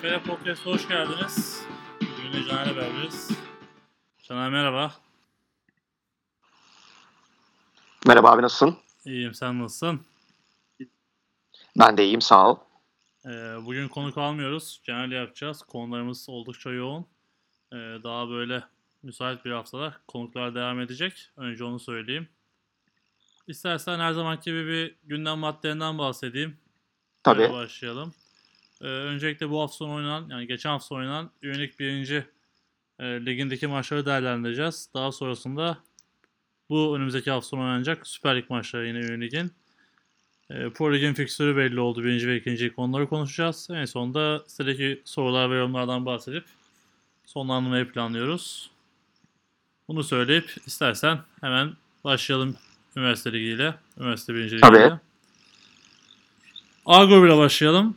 AFR Podcast'a hoş geldiniz. Bugün de Caner'le beraberiz. Caner merhaba. Merhaba abi nasılsın? İyiyim sen nasılsın? Ben de iyiyim sağ ol. Ee, bugün konuk almıyoruz. Caner'le yapacağız. Konularımız oldukça yoğun. Ee, daha böyle müsait bir haftada konuklar devam edecek. Önce onu söyleyeyim. İstersen her zamanki gibi bir gündem maddelerinden bahsedeyim. Tabii. Böyle başlayalım. Ee, öncelikle bu hafta sonu oynanan, yani geçen hafta oynanan Üyenik birinci e, ligindeki maçları değerlendireceğiz. Daha sonrasında bu önümüzdeki hafta sonu oynanacak Süper Lig maçları yine Üyenik'in. E, Pro Lig'in fiksürü belli oldu. Birinci ve ikinci konuları konuşacağız. En sonunda sitedeki sorular ve yorumlardan bahsedip sonlandırmayı planlıyoruz. Bunu söyleyip istersen hemen başlayalım üniversite ligiyle. Üniversite birinci ligiyle. Tabii. A grubuyla başlayalım.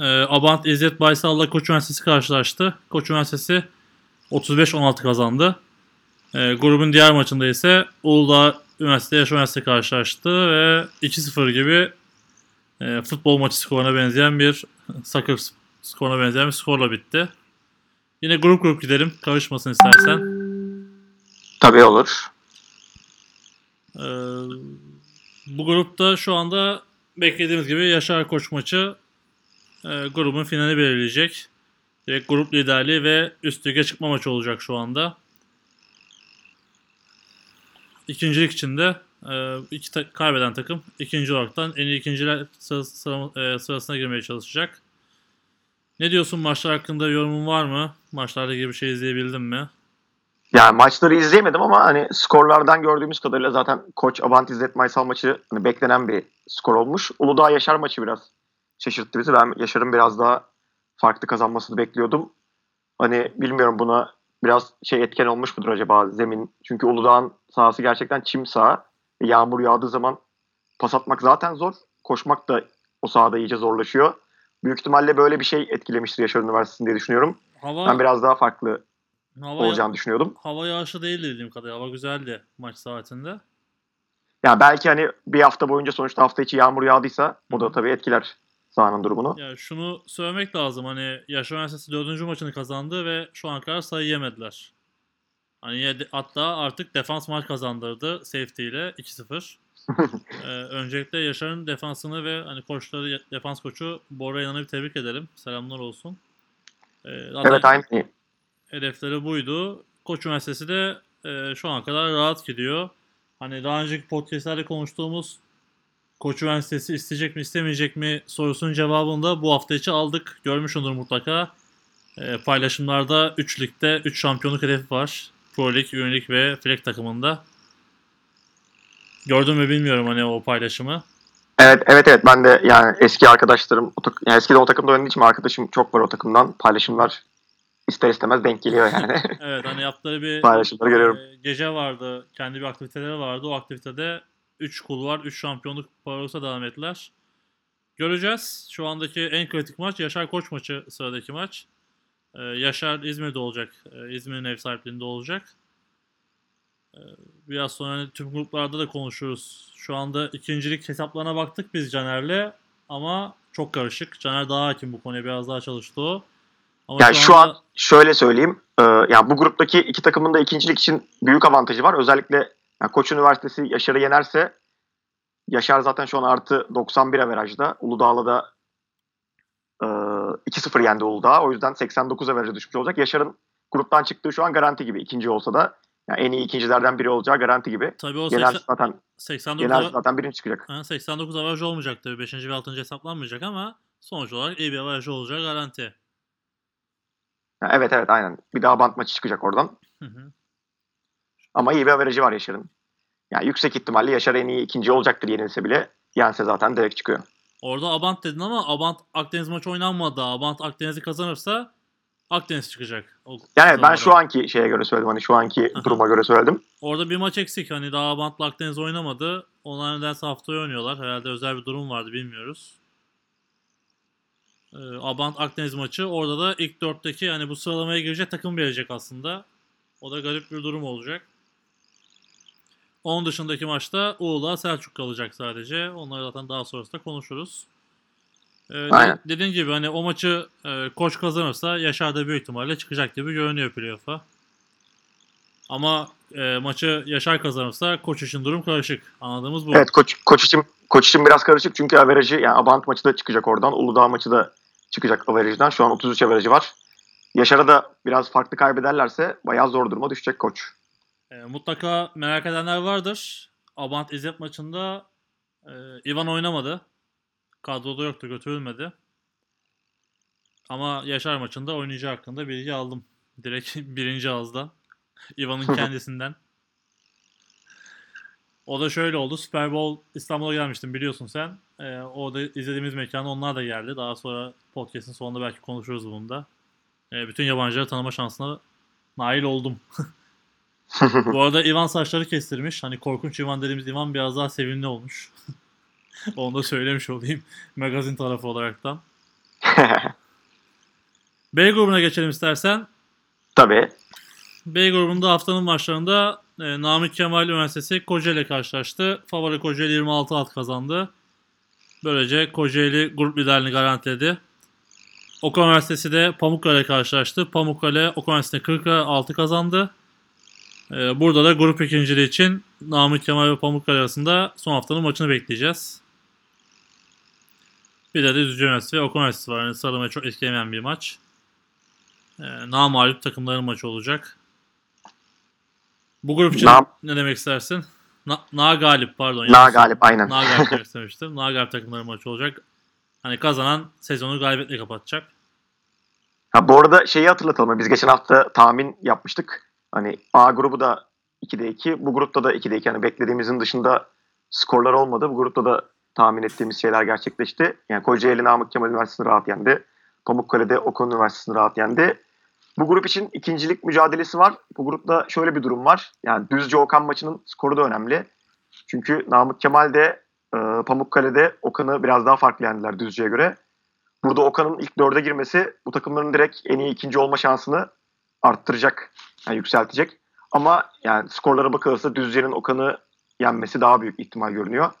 Ee, Abant İzzet Baysal'la Koç Üniversitesi karşılaştı. Koç Üniversitesi 35-16 kazandı. Ee, grubun diğer maçında ise Uludağ Üniversite Yaş Üniversitesi karşılaştı ve 2-0 gibi e, futbol maçı skoruna benzeyen bir soccer skoruna benzeyen bir skorla bitti. Yine grup grup gidelim. Karışmasın istersen. Tabii olur. Ee, bu grupta şu anda beklediğimiz gibi Yaşar Koç maçı e, grubun finali belirleyecek. Direkt grup liderliği ve üst lige çıkma maçı olacak şu anda. İkincilik için de e, iki ta- kaybeden takım ikinci olaraktan en iyi ikinciler sıra- sıra- e, sırasına girmeye çalışacak. Ne diyorsun maçlar hakkında yorumun var mı? Maçlarla ilgili bir şey izleyebildin mi? Yani maçları izleyemedim ama hani skorlardan gördüğümüz kadarıyla zaten Koç Abant İzzet Maysal maçı hani beklenen bir skor olmuş. Uludağ Yaşar maçı biraz şaşırttı bizi. Ben Yaşar'ın biraz daha farklı kazanmasını bekliyordum. Hani bilmiyorum buna biraz şey etken olmuş mudur acaba zemin. Çünkü Uludağ'ın sahası gerçekten çim saha. Yağmur yağdığı zaman pas atmak zaten zor. Koşmak da o sahada iyice zorlaşıyor. Büyük ihtimalle böyle bir şey etkilemiştir Yaşar Üniversitesi'ni diye düşünüyorum. Hava, Ben biraz daha farklı hava, olacağını düşünüyordum. hava yağışı değil dediğim kadar. Hava güzeldi maç saatinde. Yani belki hani bir hafta boyunca sonuçta hafta içi yağmur yağdıysa o da tabii etkiler sahanın durumunu. Ya şunu söylemek lazım hani Yaş Üniversitesi 4. maçını kazandı ve şu ana kadar sayı yemediler. Hani hatta artık defans maç kazandırdı safety ile 2-0. ee, öncelikle Yaşar'ın defansını ve hani koçları defans koçu Bora İnan'ı bir tebrik edelim. Selamlar olsun. Ee, Evet aynı. hedefleri buydu. Koç Üniversitesi de e, şu ana kadar rahat gidiyor. Hani daha önceki podcastlerde konuştuğumuz Koç Üniversitesi isteyecek mi istemeyecek mi sorusunun cevabını da bu hafta içi aldık. Görmüşsündür mutlaka. E, paylaşımlarda 3 ligde 3 şampiyonluk hedefi var. Pro Lig, Ün Lig ve Fleck takımında. Gördün mü bilmiyorum hani o paylaşımı. Evet evet evet ben de yani eski arkadaşlarım o tak- yani eskiden o takımda oynadığı için arkadaşım çok var o takımdan. Paylaşımlar ister istemez denk geliyor yani. Evet hani yaptığı bir Paylaşımları görüyorum. e, gece vardı. Kendi bir aktiviteleri vardı. O aktivitede 3 kul var. 3 şampiyonluk parosu devam ettiler. Göreceğiz. Şu andaki en kritik maç Yaşar Koç maçı sıradaki maç. Ee, Yaşar İzmir'de olacak. Ee, İzmir'in ev sahipliğinde olacak. Ee, biraz sonra hani tüm gruplarda da konuşuruz. Şu anda ikincilik hesaplarına baktık biz Caner'le ama çok karışık. Caner daha hakim bu konuya biraz daha çalıştı o. Ama yani şu an şöyle söyleyeyim. e, yani bu gruptaki iki takımın da ikincilik için büyük avantajı var. Özellikle yani Koç Üniversitesi Yaşar'ı yenerse Yaşar zaten şu an artı 91 averajda. Uludağ'la da e, 2-0 yendi Uludağ. O yüzden 89 averaja düşmüş olacak. Yaşar'ın gruptan çıktığı şu an garanti gibi. ikinci olsa da yani en iyi ikincilerden biri olacağı garanti gibi. Tabii o Yener 80, zaten, 89 yener ava- zaten birinci çıkacak. ha, 89 avaraj olmayacak tabii. 5. ve 6. hesaplanmayacak ama sonuç olarak iyi bir avaraj olacağı garanti. Yani evet evet aynen. Bir daha bant maçı çıkacak oradan. Hı hı. Ama iyi bir averajı var Yaşar'ın. Yani yüksek ihtimalle Yaşar en iyi ikinci olacaktır yenilse bile. Yense zaten direkt çıkıyor. Orada Abant dedin ama Abant Akdeniz maçı oynanmadı. Abant Akdeniz'i kazanırsa Akdeniz çıkacak. O Yani ben sıralamadan. şu anki şeye göre söyledim. Hani şu anki duruma göre söyledim. Orada bir maç eksik. Hani daha Abant'la Akdeniz oynamadı. Onlar nedense haftaya oynuyorlar. Herhalde özel bir durum vardı bilmiyoruz. Ee, Abant Akdeniz maçı. Orada da ilk dörtteki hani bu sıralamaya girecek takım verecek aslında. O da garip bir durum olacak. Onun dışındaki maçta Uludağ Selçuk kalacak sadece. Onları zaten daha sonrasında konuşuruz. Ee, Aynen. Dediğin gibi hani o maçı e, koç kazanırsa Yaşar da büyük ihtimalle çıkacak gibi görünüyor playoff'a. Ama e, maçı Yaşar kazanırsa koç için durum karışık. Anladığımız bu. Evet koç, koç için koç için biraz karışık çünkü averajı yani Abant maçı da çıkacak oradan. Uludağ maçı da çıkacak averajdan. Şu an 33 averajı var. Yaşar'a da biraz farklı kaybederlerse bayağı zor duruma düşecek koç. E, mutlaka merak edenler vardır. Abant İzzet maçında e, Ivan oynamadı. Kadroda yoktu, götürülmedi. Ama Yaşar maçında oynayacağı hakkında bilgi aldım. Direkt birinci ağızdan. Ivan'ın kendisinden. O da şöyle oldu. Super Bowl İstanbul'a gelmiştim biliyorsun sen. E, orada izlediğimiz mekana onlar da geldi. Daha sonra podcast'in sonunda belki konuşuruz bunu da. E, bütün yabancıları tanıma şansına nail oldum. Bu arada Ivan saçları kestirmiş. Hani korkunç Ivan dediğimiz Ivan biraz daha sevimli olmuş. Onu da söylemiş olayım. Magazin tarafı olaraktan. B grubuna geçelim istersen. Tabii. B grubunda haftanın maçlarında e, Namık Kemal Üniversitesi Kocaeli karşılaştı. Favori Kocaeli 26 alt kazandı. Böylece Kocaeli grup liderliğini garantiledi. Okan Üniversitesi de Pamukkale karşılaştı. Pamukkale Okan Üniversitesi 46 kazandı. E, burada da grup ikinciliği için Namık Kemal ve Pamukkale arasında son haftanın maçını bekleyeceğiz. Bir de Düzce Üniversitesi ve Okan Üniversitesi var. Yani sarılmaya çok etkilemeyen bir maç. E, namalip takımların maçı olacak. Bu grup için Na- ne demek istersin? Na, Na galip pardon. Na galip aynen. Na galip demek istemiştim. Na galip takımların maçı olacak. Hani kazanan sezonu galibiyetle kapatacak. Ha, bu arada şeyi hatırlatalım. Biz geçen hafta tahmin yapmıştık. Hani A grubu da 2'de 2. Bu grupta da 2'de 2. Yani beklediğimizin dışında skorlar olmadı. Bu grupta da tahmin ettiğimiz şeyler gerçekleşti. Yani Kocaeli Namık Kemal Üniversitesi'ni rahat yendi. Pamukkale'de Okan Üniversitesi'ni rahat yendi. Bu grup için ikincilik mücadelesi var. Bu grupta şöyle bir durum var. Yani Düzce Okan maçının skoru da önemli. Çünkü Namık Kemal de e, Pamukkale'de Okan'ı biraz daha farklı yendiler Düzce'ye göre. Burada Okan'ın ilk dörde girmesi bu takımların direkt en iyi ikinci olma şansını arttıracak, yani yükseltecek. Ama yani skorlara bakılırsa Düzce'nin Okan'ı yenmesi daha büyük ihtimal görünüyor.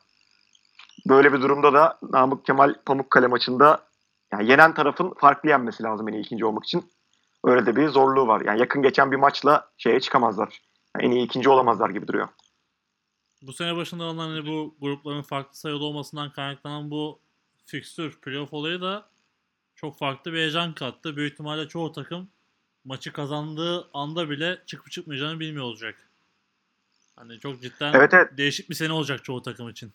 Böyle bir durumda da Namık Kemal Pamukkale maçında yani yenen tarafın farklı yenmesi lazım en iyi ikinci olmak için. Öyle de bir zorluğu var. Yani yakın geçen bir maçla şeye çıkamazlar. Yani en iyi ikinci olamazlar gibi duruyor. Bu sene başında alınan hani bu grupların farklı sayıda olmasından kaynaklanan bu fikstür playoff olayı da çok farklı bir heyecan kattı. Büyük ihtimalle çoğu takım maçı kazandığı anda bile çıkıp çıkmayacağını bilmiyor olacak. Hani çok cidden Evet, evet. değişik bir sene olacak çoğu takım için.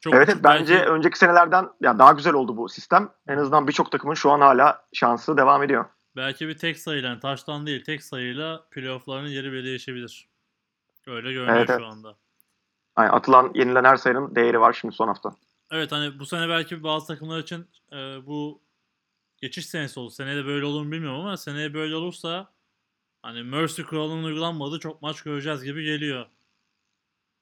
Çok Evet, evet bence belki- önceki senelerden yani daha güzel oldu bu sistem. En azından birçok takımın şu an hala şansı devam ediyor. Belki bir tek sayıyla, yani taştan değil tek sayıyla playoff'ların yeri bile değişebilir. Öyle görünüyor Evet, şu evet. anda. Yani atılan, yenilen her sayının değeri var şimdi son hafta. Evet hani bu sene belki bazı takımlar için e, bu geçiş senesi oldu. Seneye de böyle olur mu bilmiyorum ama seneye böyle olursa hani Mercy kuralının uygulanmadığı çok maç göreceğiz gibi geliyor.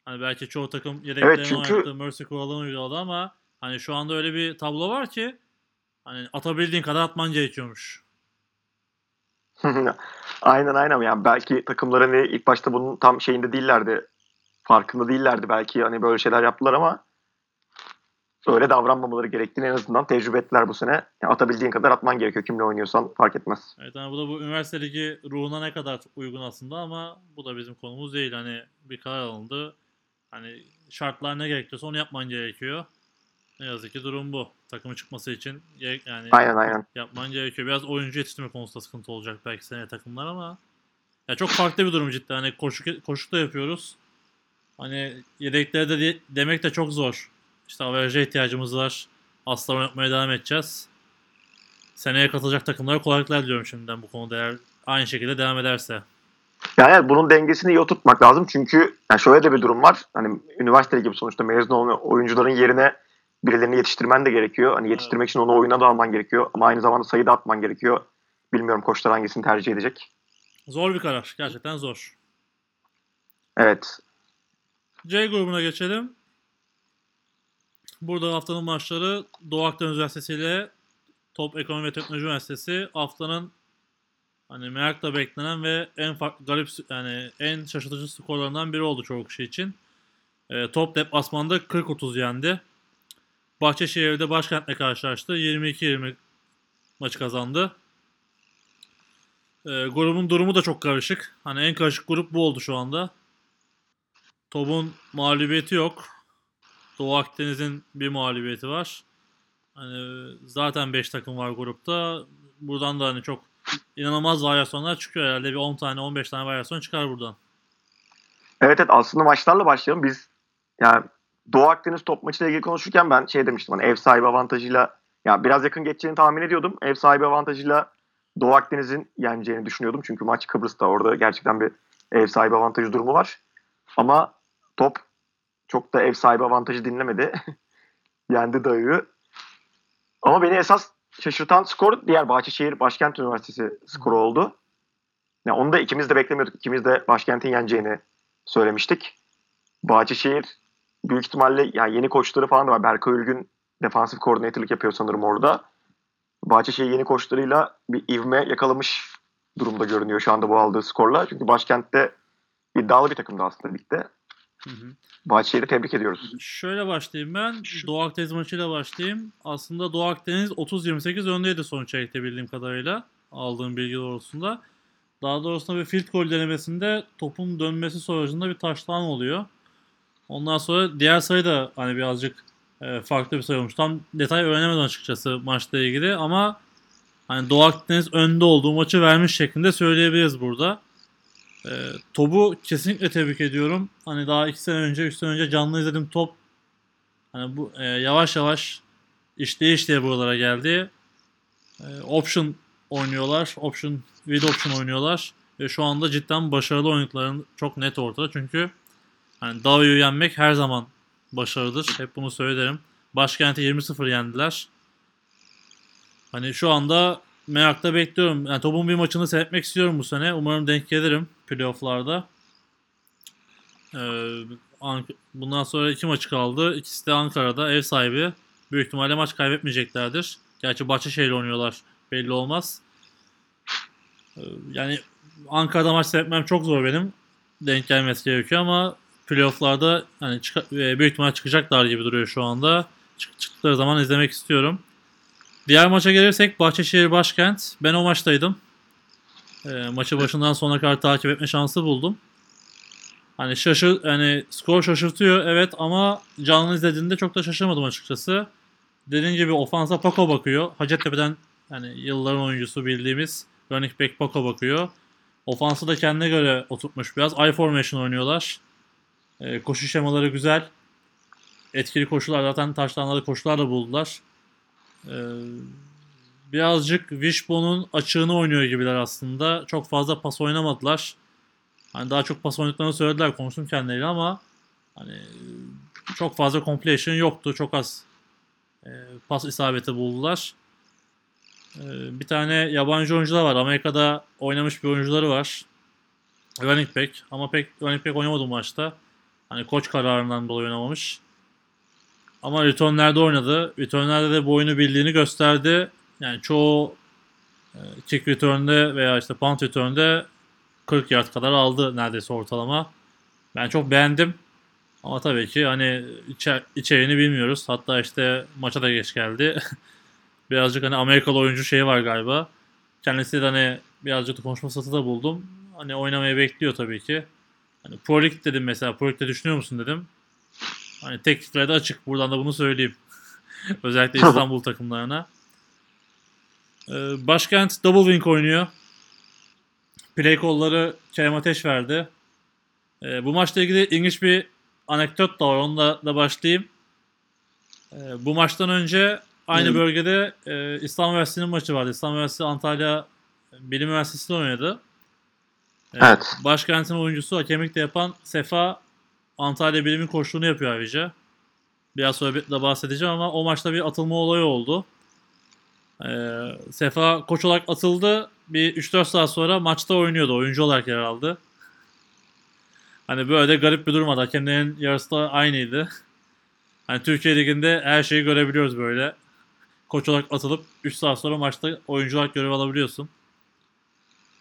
Hani belki çoğu takım yedeklerini çünkü- oynattı, Mercy kuralını uyguladı ama hani şu anda öyle bir tablo var ki hani atabildiğin kadar atman gerekiyormuş. aynen aynen yani belki takımlar hani ilk başta bunun tam şeyinde değillerdi. Farkında değillerdi belki hani böyle şeyler yaptılar ama öyle davranmamaları gerektiğini en azından tecrübe ettiler bu sene. Yani atabildiğin kadar atman gerekiyor kimle oynuyorsan fark etmez. Evet hani bu da bu üniversite ligi ruhuna ne kadar uygun aslında ama bu da bizim konumuz değil. Hani bir karar alındı. Hani şartlar ne gerekiyorsa onu yapman gerekiyor. Ne yazık ki durum bu. Takımın çıkması için yani Aynen aynen. yapman gerekiyor. Biraz oyuncu yetiştirme konusunda sıkıntı olacak belki seneye takımlar ama ya çok farklı bir durum cidden. Hani koşu koşu da yapıyoruz. Hani yedeklerde de demek de çok zor. İşte averaja ihtiyacımız var. Asla oynatmaya devam edeceğiz. Seneye katılacak takımlara kolaylıklar diliyorum şimdiden bu konuda eğer aynı şekilde devam ederse. Yani evet, bunun dengesini iyi oturtmak lazım. Çünkü yani şöyle de bir durum var. Hani üniversite gibi sonuçta mezun olmayan oyuncuların yerine birilerini yetiştirmen de gerekiyor. Hani yetiştirmek için onu oyuna da alman gerekiyor. Ama aynı zamanda sayı da atman gerekiyor. Bilmiyorum koçlar hangisini tercih edecek. Zor bir karar. Gerçekten zor. Evet. C grubuna geçelim. Burada haftanın maçları Doğu Akdeniz Üniversitesi ile Top Ekonomi ve Teknoloji Üniversitesi haftanın hani merakla beklenen ve en farklı garip yani en şaşırtıcı skorlarından biri oldu çoğu kişi için. E, top deplasmanda 40-30 yendi. Bahçeşehir'de Başkent'le karşılaştı. 22-20 maçı kazandı. E, grubun durumu da çok karışık. Hani en karışık grup bu oldu şu anda. Top'un mağlubiyeti yok. Doğu Akdeniz'in bir mağlubiyeti var. Hani zaten 5 takım var grupta. Buradan da hani çok inanılmaz varyasyonlar çıkıyor herhalde. Bir 10 tane 15 tane varyasyon çıkar buradan. Evet evet aslında maçlarla başlayalım. Biz yani Doğu Akdeniz top maçıyla ilgili konuşurken ben şey demiştim hani ev sahibi avantajıyla ya biraz yakın geçeceğini tahmin ediyordum. Ev sahibi avantajıyla Doğu Akdeniz'in yeneceğini düşünüyordum. Çünkü maç Kıbrıs'ta orada gerçekten bir ev sahibi avantajı durumu var. Ama top çok da ev sahibi avantajı dinlemedi. Yendi dayıyı. Ama beni esas şaşırtan skor diğer Bahçeşehir Başkent Üniversitesi skoru oldu. Yani onu da ikimiz de beklemiyorduk. İkimiz de Başkent'in yeneceğini söylemiştik. Bahçeşehir büyük ihtimalle yani yeni koçları falan da var. Berkay Ülgün defansif koordinatörlük yapıyor sanırım orada. Bahçeşehir yeni koçlarıyla bir ivme yakalamış durumda görünüyor şu anda bu aldığı skorla. Çünkü başkentte iddialı bir takımdı aslında ligde. Hı hı. Bahçeşehir'i tebrik ediyoruz. Şöyle başlayayım ben. Doğu Akdeniz maçıyla başlayayım. Aslında Doğu Akdeniz 30-28 öndeydi son çeyrekte bildiğim kadarıyla. Aldığım bilgi doğrultusunda. Daha doğrusu bir field goal denemesinde topun dönmesi sonucunda bir taştan oluyor. Ondan sonra diğer sayı da hani birazcık e, farklı bir sayı olmuş. Tam detay öğrenemedim açıkçası maçla ilgili ama hani Doğu Akdeniz önde olduğu maçı vermiş şeklinde söyleyebiliriz burada. E, topu kesinlikle tebrik ediyorum. Hani daha 2 sene önce, 3 sene önce canlı izledim top. Hani bu e, yavaş yavaş işleye işleye buralara geldi. E, option oynuyorlar. Option, with option oynuyorlar. Ve şu anda cidden başarılı oynadıkların çok net ortada. Çünkü hani Davio'yu yenmek her zaman başarıdır. Hep bunu söylerim. Başkenti 20-0 yendiler. Hani şu anda merakla bekliyorum. Yani topun bir maçını seyretmek istiyorum bu sene. Umarım denk gelirim playofflarda. Ee, bundan sonra iki maçı kaldı. İkisi de Ankara'da ev sahibi. Büyük ihtimalle maç kaybetmeyeceklerdir. Gerçi Bahçeşehir'le oynuyorlar. Belli olmaz. Ee, yani Ankara'da maç seyretmem çok zor benim. Denk gelmesi gerekiyor ama playofflarda hani büyük ihtimal çıkacaklar gibi duruyor şu anda. Çık- çıktıkları zaman izlemek istiyorum. Diğer maça gelirsek Bahçeşehir Başkent. Ben o maçtaydım. E, maçı başından sona kadar takip etme şansı buldum. Hani şaşır hani skor şaşırtıyor evet ama canlı izlediğinde çok da şaşırmadım açıkçası. Dediğim gibi ofansa Paco bakıyor. Hacettepe'den yani yılların oyuncusu bildiğimiz running back Paco bakıyor. Ofansı da kendine göre oturtmuş biraz. I formation oynuyorlar. E, koşu şemaları güzel. Etkili koşular zaten taşlanları koşular da buldular. E, birazcık Wishbone'un açığını oynuyor gibiler aslında. Çok fazla pas oynamadılar. Hani daha çok pas oynadıklarını söylediler konuştum kendileriyle ama hani çok fazla completion yoktu. Çok az e, pas isabeti buldular. E, bir tane yabancı oyuncular var. Amerika'da oynamış bir oyuncuları var. Running back ama pek running back oynamadı maçta. Hani koç kararından dolayı oynamamış. Ama returnlerde oynadı. Returnlerde de bu oyunu bildiğini gösterdi. Yani çoğu e, kick return'de veya işte punt return'de 40 yard kadar aldı neredeyse ortalama. Ben çok beğendim. Ama tabii ki hani içer, içeriğini bilmiyoruz. Hatta işte maça da geç geldi. birazcık hani Amerikalı oyuncu şeyi var galiba. Kendisi de hani birazcık da konuşma satı da buldum. Hani oynamayı bekliyor tabii ki. Hani Pro League dedim mesela. Pro League'de düşünüyor musun dedim. Hani teklifler de açık. Buradan da bunu söyleyeyim. Özellikle İstanbul takımlarına. Ee, başkent Double Wing oynuyor. Play call'ları Kerem Ateş verdi. Ee, bu maçla ilgili ilginç bir anekdot da var. Onunla da başlayayım. Ee, bu maçtan önce aynı hmm. bölgede e, İslam Üniversitesi'nin maçı vardı. İslam Üniversitesi Antalya Bilim Üniversitesi'nde oynadı. Evet. Başkentin oyuncusu hakemlik de yapan Sefa Antalya Bilim'in koştuğunu yapıyor ayrıca. Biraz sonra da bahsedeceğim ama o maçta bir atılma olayı oldu. Ee, Sefa koç olarak atıldı. Bir 3-4 saat sonra maçta oynuyordu. Oyuncu olarak yer aldı. Hani böyle de garip bir durum var. Hakemlerin yarısı da aynıydı. Hani Türkiye Ligi'nde her şeyi görebiliyoruz böyle. Koç olarak atılıp 3 saat sonra maçta oyuncu olarak görev alabiliyorsun.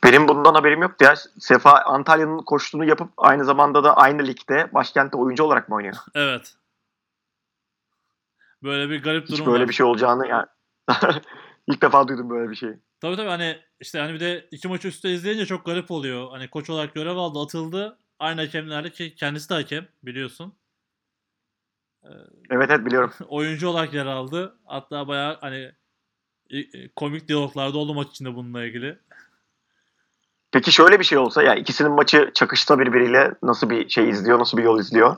Benim bundan haberim yoktu ya. Sefa Antalya'nın koştuğunu yapıp aynı zamanda da aynı ligde başkentte oyuncu olarak mı oynuyor? Evet. Böyle bir garip Hiç durum böyle var. bir şey olacağını yani ilk defa duydum böyle bir şey. Tabii tabii hani işte hani bir de iki maçı üstte izleyince çok garip oluyor. Hani koç olarak görev aldı, atıldı. Aynı hakemlerle ki kendisi de hakem biliyorsun. Evet evet biliyorum. Oyuncu olarak yer aldı. Hatta bayağı hani komik diyaloglarda oldu maç içinde bununla ilgili. Peki şöyle bir şey olsa ya ikisinin maçı çakışta birbiriyle nasıl bir şey izliyor, nasıl bir yol izliyor?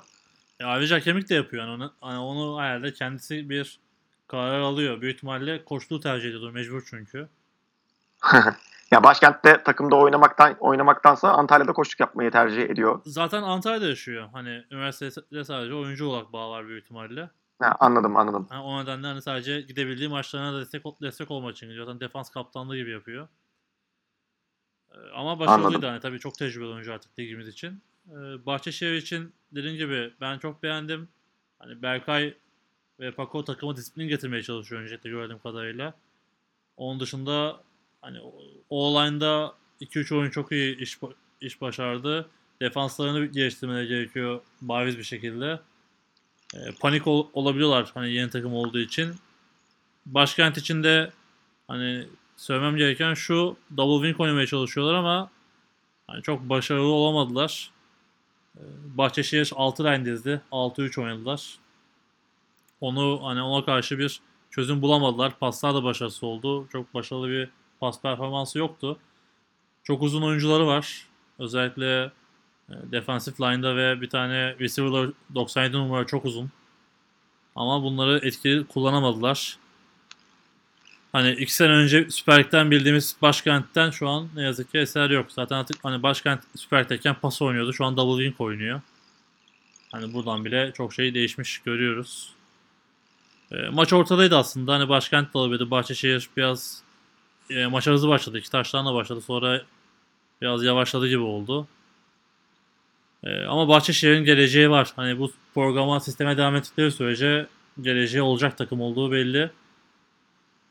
E, ayrıca hakemlik de yapıyor. Yani onu, hani onu herhalde kendisi bir karar alıyor. Büyük ihtimalle koçluğu tercih ediyordur. Mecbur çünkü. ya başkentte takımda oynamaktan oynamaktansa Antalya'da koçluk yapmayı tercih ediyor. Zaten Antalya'da yaşıyor. Hani üniversitede sadece oyuncu olarak bağ var büyük ihtimalle. Ha, anladım anladım. Ha, o nedenle hani sadece gidebildiği maçlarına da destek, destek olmak için gidiyor. Zaten defans kaptanlığı gibi yapıyor. Ee, ama başarılıydı hani tabii çok tecrübeli oyuncu artık ligimiz için. Ee, Bahçeşehir için dediğim gibi ben çok beğendim. Hani Berkay ve Paco takıma disiplin getirmeye çalışıyor öncelikle gördüğüm kadarıyla. Onun dışında hani O-line'da 2-3 oyun çok iyi iş, iş başardı. Defanslarını geliştirmeleri gerekiyor bariz bir şekilde. E, panik ol- olabiliyorlar hani yeni takım olduğu için. Başkent için de hani söylemem gereken şu double wing oynamaya çalışıyorlar ama hani çok başarılı olamadılar. E, Bahçeşehir 6 line dizdi. 6-3 oynadılar. Onu hani ona karşı bir çözüm bulamadılar. Paslar da başarısız oldu. Çok başarılı bir pas performansı yoktu. Çok uzun oyuncuları var. Özellikle e, defensive line'da ve bir tane receiver 97 numara çok uzun. Ama bunları etkili kullanamadılar. Hani iki sene önce Süper Lig'den bildiğimiz Başkent'ten şu an ne yazık ki eser yok. Zaten artık hani Başkent Süper Lig'deyken pas oynuyordu. Şu an double wing oynuyor. Hani buradan bile çok şey değişmiş görüyoruz. E, maç ortadaydı aslında. Hani Başkent de alabilirdi. Bahçeşehir biraz e, maça hızlı başladı. İki taşlarla başladı. Sonra biraz yavaşladı gibi oldu. Ee, ama Bahçeşehir'in geleceği var. Hani bu programa sisteme devam ettikleri sürece geleceği olacak takım olduğu belli.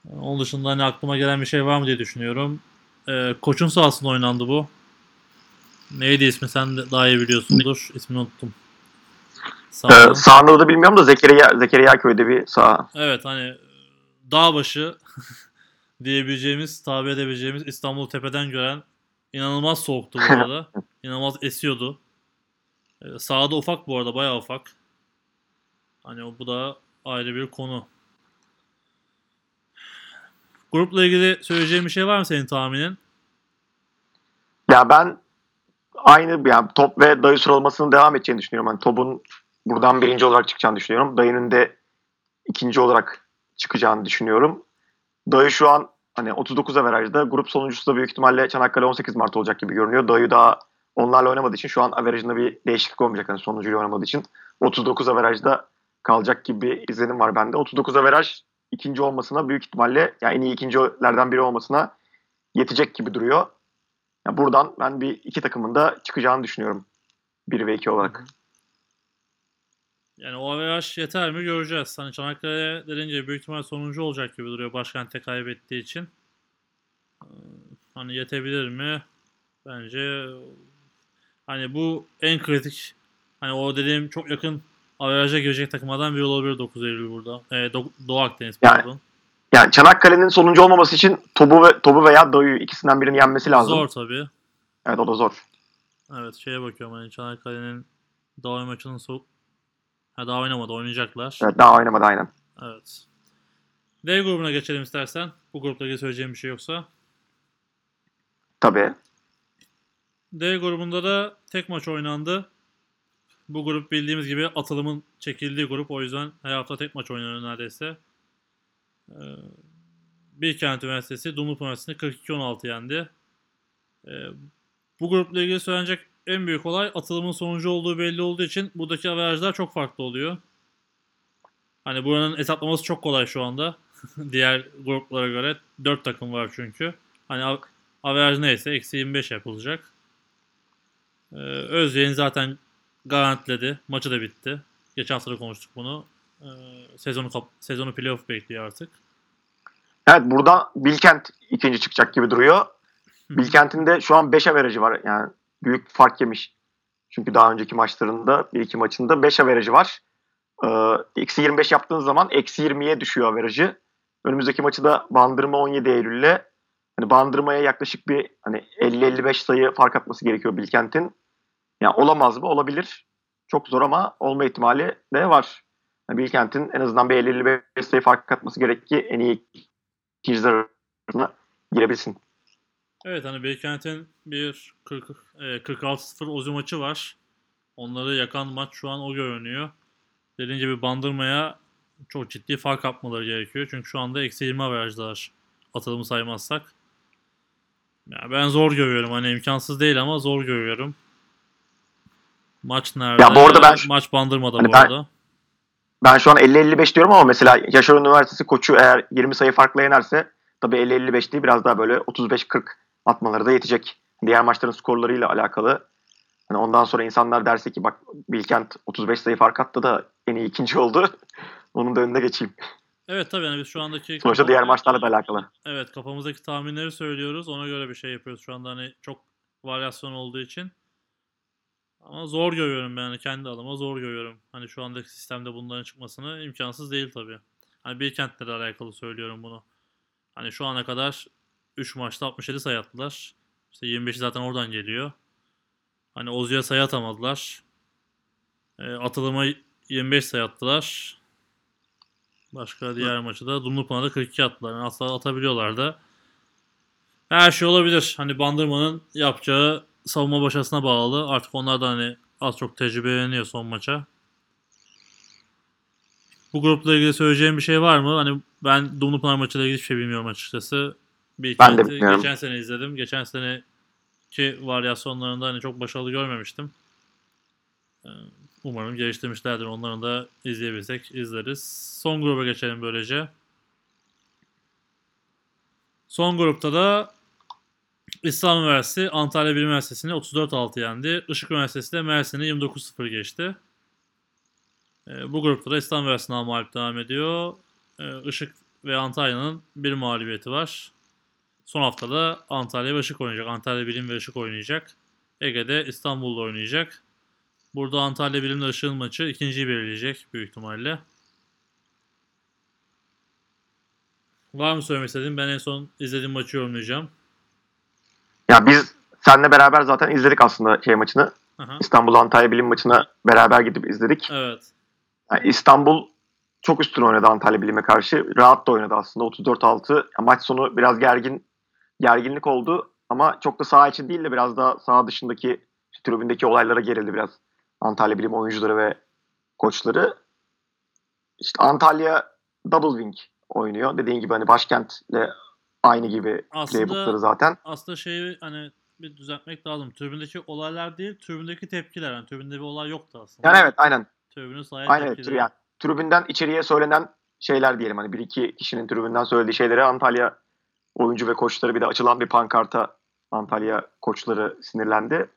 Onun dışında hani aklıma gelen bir şey var mı diye düşünüyorum. Ee, koçun sahasında oynandı bu. Neydi ismi sen de daha iyi biliyorsundur. İsmini unuttum. Sahada. Ee, da bilmiyorum da Zekeriya, Zekeriya köyde bir saha. Evet hani dağ başı diyebileceğimiz, tabi edebileceğimiz İstanbul'u tepeden gören inanılmaz soğuktu bu arada. İnanılmaz esiyordu. Ee, sahada ufak bu arada bayağı ufak. Hani bu da ayrı bir konu. Grupla ilgili söyleyeceğim bir şey var mı senin tahminin? Ya ben aynı yani top ve dayı sıralamasının devam edeceğini düşünüyorum. Hani topun buradan birinci olarak çıkacağını düşünüyorum. Dayının da ikinci olarak çıkacağını düşünüyorum. Dayı şu an hani 39 averajda. Grup sonuncusu da büyük ihtimalle Çanakkale 18 Mart olacak gibi görünüyor. Dayı daha onlarla oynamadığı için şu an averajında bir değişiklik olmayacak. Hani sonuncuyla oynamadığı için 39 averajda kalacak gibi izlenim var bende. 39 averaj ikinci olmasına büyük ihtimalle yani en iyi ikincilerden biri olmasına yetecek gibi duruyor. Ya buradan ben bir iki takımın da çıkacağını düşünüyorum. 1 ve 2 olarak. Yani o averaj yeter mi göreceğiz. Hani Çanakkale dediğince büyük ihtimal sonuncu olacak gibi duruyor başkente kaybettiği için. Ee, Hani yetebilir mi? Bence hani bu en kritik hani o dediğim çok yakın averaja girecek takımlardan biri olabilir 9 Eylül burada. Ee, Do- Doğu Akdeniz Yani- pardon. Yani Çanakkale'nin sonuncu olmaması için Tobu ve Tobu veya Doyu ikisinden birini yenmesi lazım. Zor tabii. Evet o da zor. Evet şeye bakıyorum hani Çanakkale'nin Doğu maçının soğuk ha, daha oynamadı oynayacaklar. Evet daha oynamadı aynen. Evet. D grubuna geçelim istersen. Bu grupla ilgili söyleyeceğim bir şey yoksa. Tabii. D grubunda da tek maç oynandı. Bu grup bildiğimiz gibi atılımın çekildiği grup. O yüzden her hafta tek maç oynanıyor neredeyse. Ee, Bilkent Üniversitesi Dumlupınar Üniversitesi'ni 42-16 yendi. Ee, bu grupla ilgili söylenecek en büyük olay atılımın sonucu olduğu belli olduğu için buradaki averajlar çok farklı oluyor. Hani buranın hesaplaması çok kolay şu anda. Diğer gruplara göre 4 takım var çünkü. Hani av- averaj neyse eksi 25 yapılacak. Ee, Özyeğin zaten garantiledi. Maçı da bitti. Geçen hafta da konuştuk bunu. Ee, sezonu sezonu playoff bekliyor artık. Evet burada Bilkent ikinci çıkacak gibi duruyor. Bilkent'in de şu an 5 averajı var. Yani büyük fark yemiş. Çünkü daha önceki maçlarında bir iki maçında 5 averajı var. Ee, eksi 25 yaptığın zaman eksi 20'ye düşüyor averajı. Önümüzdeki maçı da Bandırma 17 Eylül'le hani Bandırma'ya yaklaşık bir hani 50-55 sayı fark atması gerekiyor Bilkent'in. Yani olamaz mı? Olabilir. Çok zor ama olma ihtimali de var. Yani Bilkent'in en azından bir 50-55 sayı fark atması gerek ki en iyi ikinciler arasına girebilsin. Evet hani Beykent'in bir 40, e, 46-0 Ozi maçı var. Onları yakan maç şu an o görünüyor. Dediğim gibi bandırmaya çok ciddi fark atmaları gerekiyor. Çünkü şu anda eksi 20 averajlar atılımı saymazsak. Ya ben zor görüyorum. Hani imkansız değil ama zor görüyorum. Maç nerede? Ya bu arada ben- Maç bandırmada Hani bu ben- arada. Ben şu an 50-55 diyorum ama mesela Yaşar Üniversitesi koçu eğer 20 sayı farkla yenerse tabii 50-55 değil biraz daha böyle 35-40 atmaları da yetecek. Diğer maçların skorlarıyla alakalı. Hani ondan sonra insanlar derse ki bak Bilkent 35 sayı fark attı da en iyi ikinci oldu. Onun da önüne geçeyim. Evet tabii yani biz şu andaki Sonuçta diğer maçlarla da alakalı. Evet kafamızdaki tahminleri söylüyoruz. Ona göre bir şey yapıyoruz şu anda hani çok varyasyon olduğu için. Ama zor görüyorum ben yani kendi adıma zor görüyorum. Hani şu andaki sistemde bunların çıkmasını imkansız değil tabii. Hani bir kentle alakalı söylüyorum bunu. Hani şu ana kadar 3 maçta 67 sayı attılar. İşte 25'i zaten oradan geliyor. Hani Ozu'ya sayı atamadılar. E, atılıma 25 sayı attılar. Başka diğer maçı da Dumlupınar'da 42 attılar. Yani asla atabiliyorlar da. Her şey olabilir. Hani Bandırma'nın yapacağı savunma başarısına bağlı. Artık onlar da hani az çok tecrübeleniyor son maça. Bu grupla ilgili söyleyeceğim bir şey var mı? Hani ben Dumlupınar maçıyla ilgili hiçbir şey bilmiyorum açıkçası. Bir Ben de bilmiyorum. Geçen sene izledim. Geçen seneki varyasyonlarında hani çok başarılı görmemiştim. Ee, Umarım geliştirmişlerdir. Onların da izleyebilsek izleriz. Son gruba geçelim böylece. Son grupta da İslam Üniversitesi Antalya Bilim Üniversitesi'ni 34-6 yendi. Işık Üniversitesi de Mersin'i 29-0 geçti. Ee, bu grupta da İslam Üniversitesi'nden mağlup devam ediyor. Ee, Işık ve Antalya'nın bir mağlubiyeti var. Son haftada Antalya ve Işık oynayacak. Antalya Bilim ve Işık oynayacak. Ege'de İstanbul'da oynayacak. Burada Antalya Bilim'le Işık'ın maçı ikinciyi belirleyecek büyük ihtimalle. Var mı söylemek istediğin? Ben en son izlediğim maçı yorumlayacağım. Ya biz seninle beraber zaten izledik aslında şey maçını. Aha. İstanbul Antalya Bilim maçına beraber gidip izledik. Evet. Yani İstanbul çok üstün oynadı Antalya Bilim'e karşı. Rahat da oynadı aslında 34-6. Ya Maç sonu biraz gergin gerginlik oldu ama çok da saha için değil de biraz da saha dışındaki tribündeki olaylara gerildi biraz. Antalya Bilim oyuncuları ve koçları. İşte Antalya Double Wing oynuyor. Dediğin gibi hani başkentle aynı gibi Aslında- playbookları zaten. Aslında şeyi hani bir düzeltmek lazım. Tribündeki olaylar değil, tribündeki tepkiler. Yani tribünde bir olay yoktu aslında. Yani evet aynen. Tribünün sahaya Aynen tepkileri. Yani, tribünden içeriye söylenen şeyler diyelim. Hani bir iki kişinin tribünden söylediği şeyleri Antalya oyuncu ve koçları bir de açılan bir pankarta Antalya koçları sinirlendi.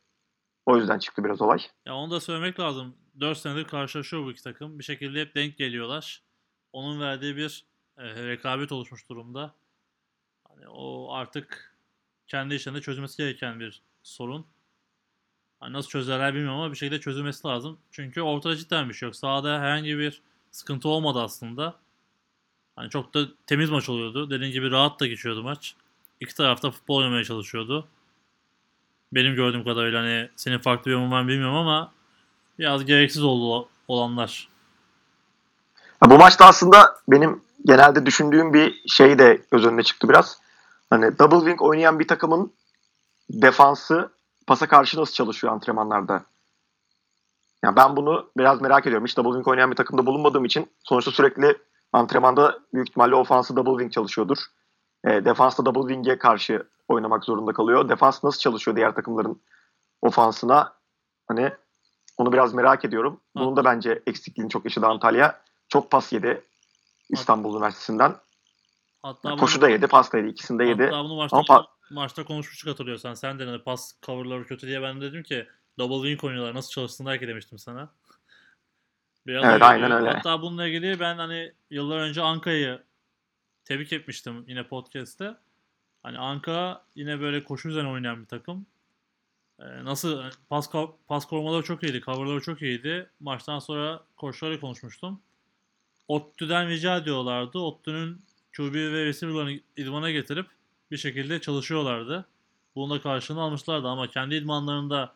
O yüzden çıktı biraz olay. Ya onu da söylemek lazım. 4 senedir karşılaşıyor bu iki takım. Bir şekilde hep denk geliyorlar. Onun verdiği bir e, rekabet oluşmuş durumda. O artık kendi içinde çözülmesi gereken bir sorun. Hani nasıl çözerler bilmiyorum ama bir şekilde çözülmesi lazım. Çünkü ortada cidden bir şey yok. Sahada herhangi bir sıkıntı olmadı aslında. Hani çok da temiz maç oluyordu. Dediğim gibi rahat da geçiyordu maç. İki tarafta futbol oynamaya çalışıyordu. Benim gördüğüm kadarıyla hani senin farklı bir yorumun bilmiyorum ama biraz gereksiz oldu olanlar. Ya bu maçta aslında benim genelde düşündüğüm bir şey de göz önüne çıktı biraz. Hani double wing oynayan bir takımın defansı pasa karşı nasıl çalışıyor antrenmanlarda? Yani ben bunu biraz merak ediyorum. Hiç double wing oynayan bir takımda bulunmadığım için sonuçta sürekli antrenmanda büyük ihtimalle ofansı double wing çalışıyordur. E, defansta double wing'e karşı oynamak zorunda kalıyor. Defans nasıl çalışıyor diğer takımların ofansına? Hani onu biraz merak ediyorum. Bunun da bence eksikliğini çok yaşadı Antalya. Çok pas yedi İstanbul Üniversitesi'nden. Hatta Koşu da yedi, pas da yedi. İkisini de yedi. Hatta bunu maçta, Ama pa- maçta konuşmuştuk hatırlıyorsan. Sen de hani pas coverları kötü diye ben de dedim ki double wing oynuyorlar nasıl çalışsın belki demiştim sana. Biraz Evet, aynen öyle. Hatta bununla ilgili ben hani yıllar önce Anka'yı tebrik etmiştim yine podcast'te. Hani Anka yine böyle koşu üzerine oynayan bir takım. e, nasıl pas pas korumaları çok iyiydi, coverları çok iyiydi. Maçtan sonra koçlarla konuşmuştum. Ottu'dan rica ediyorlardı. Ottu'nun QB ve receiver'larını idmana getirip bir şekilde çalışıyorlardı. Bunun da karşılığını almışlardı ama kendi idmanlarında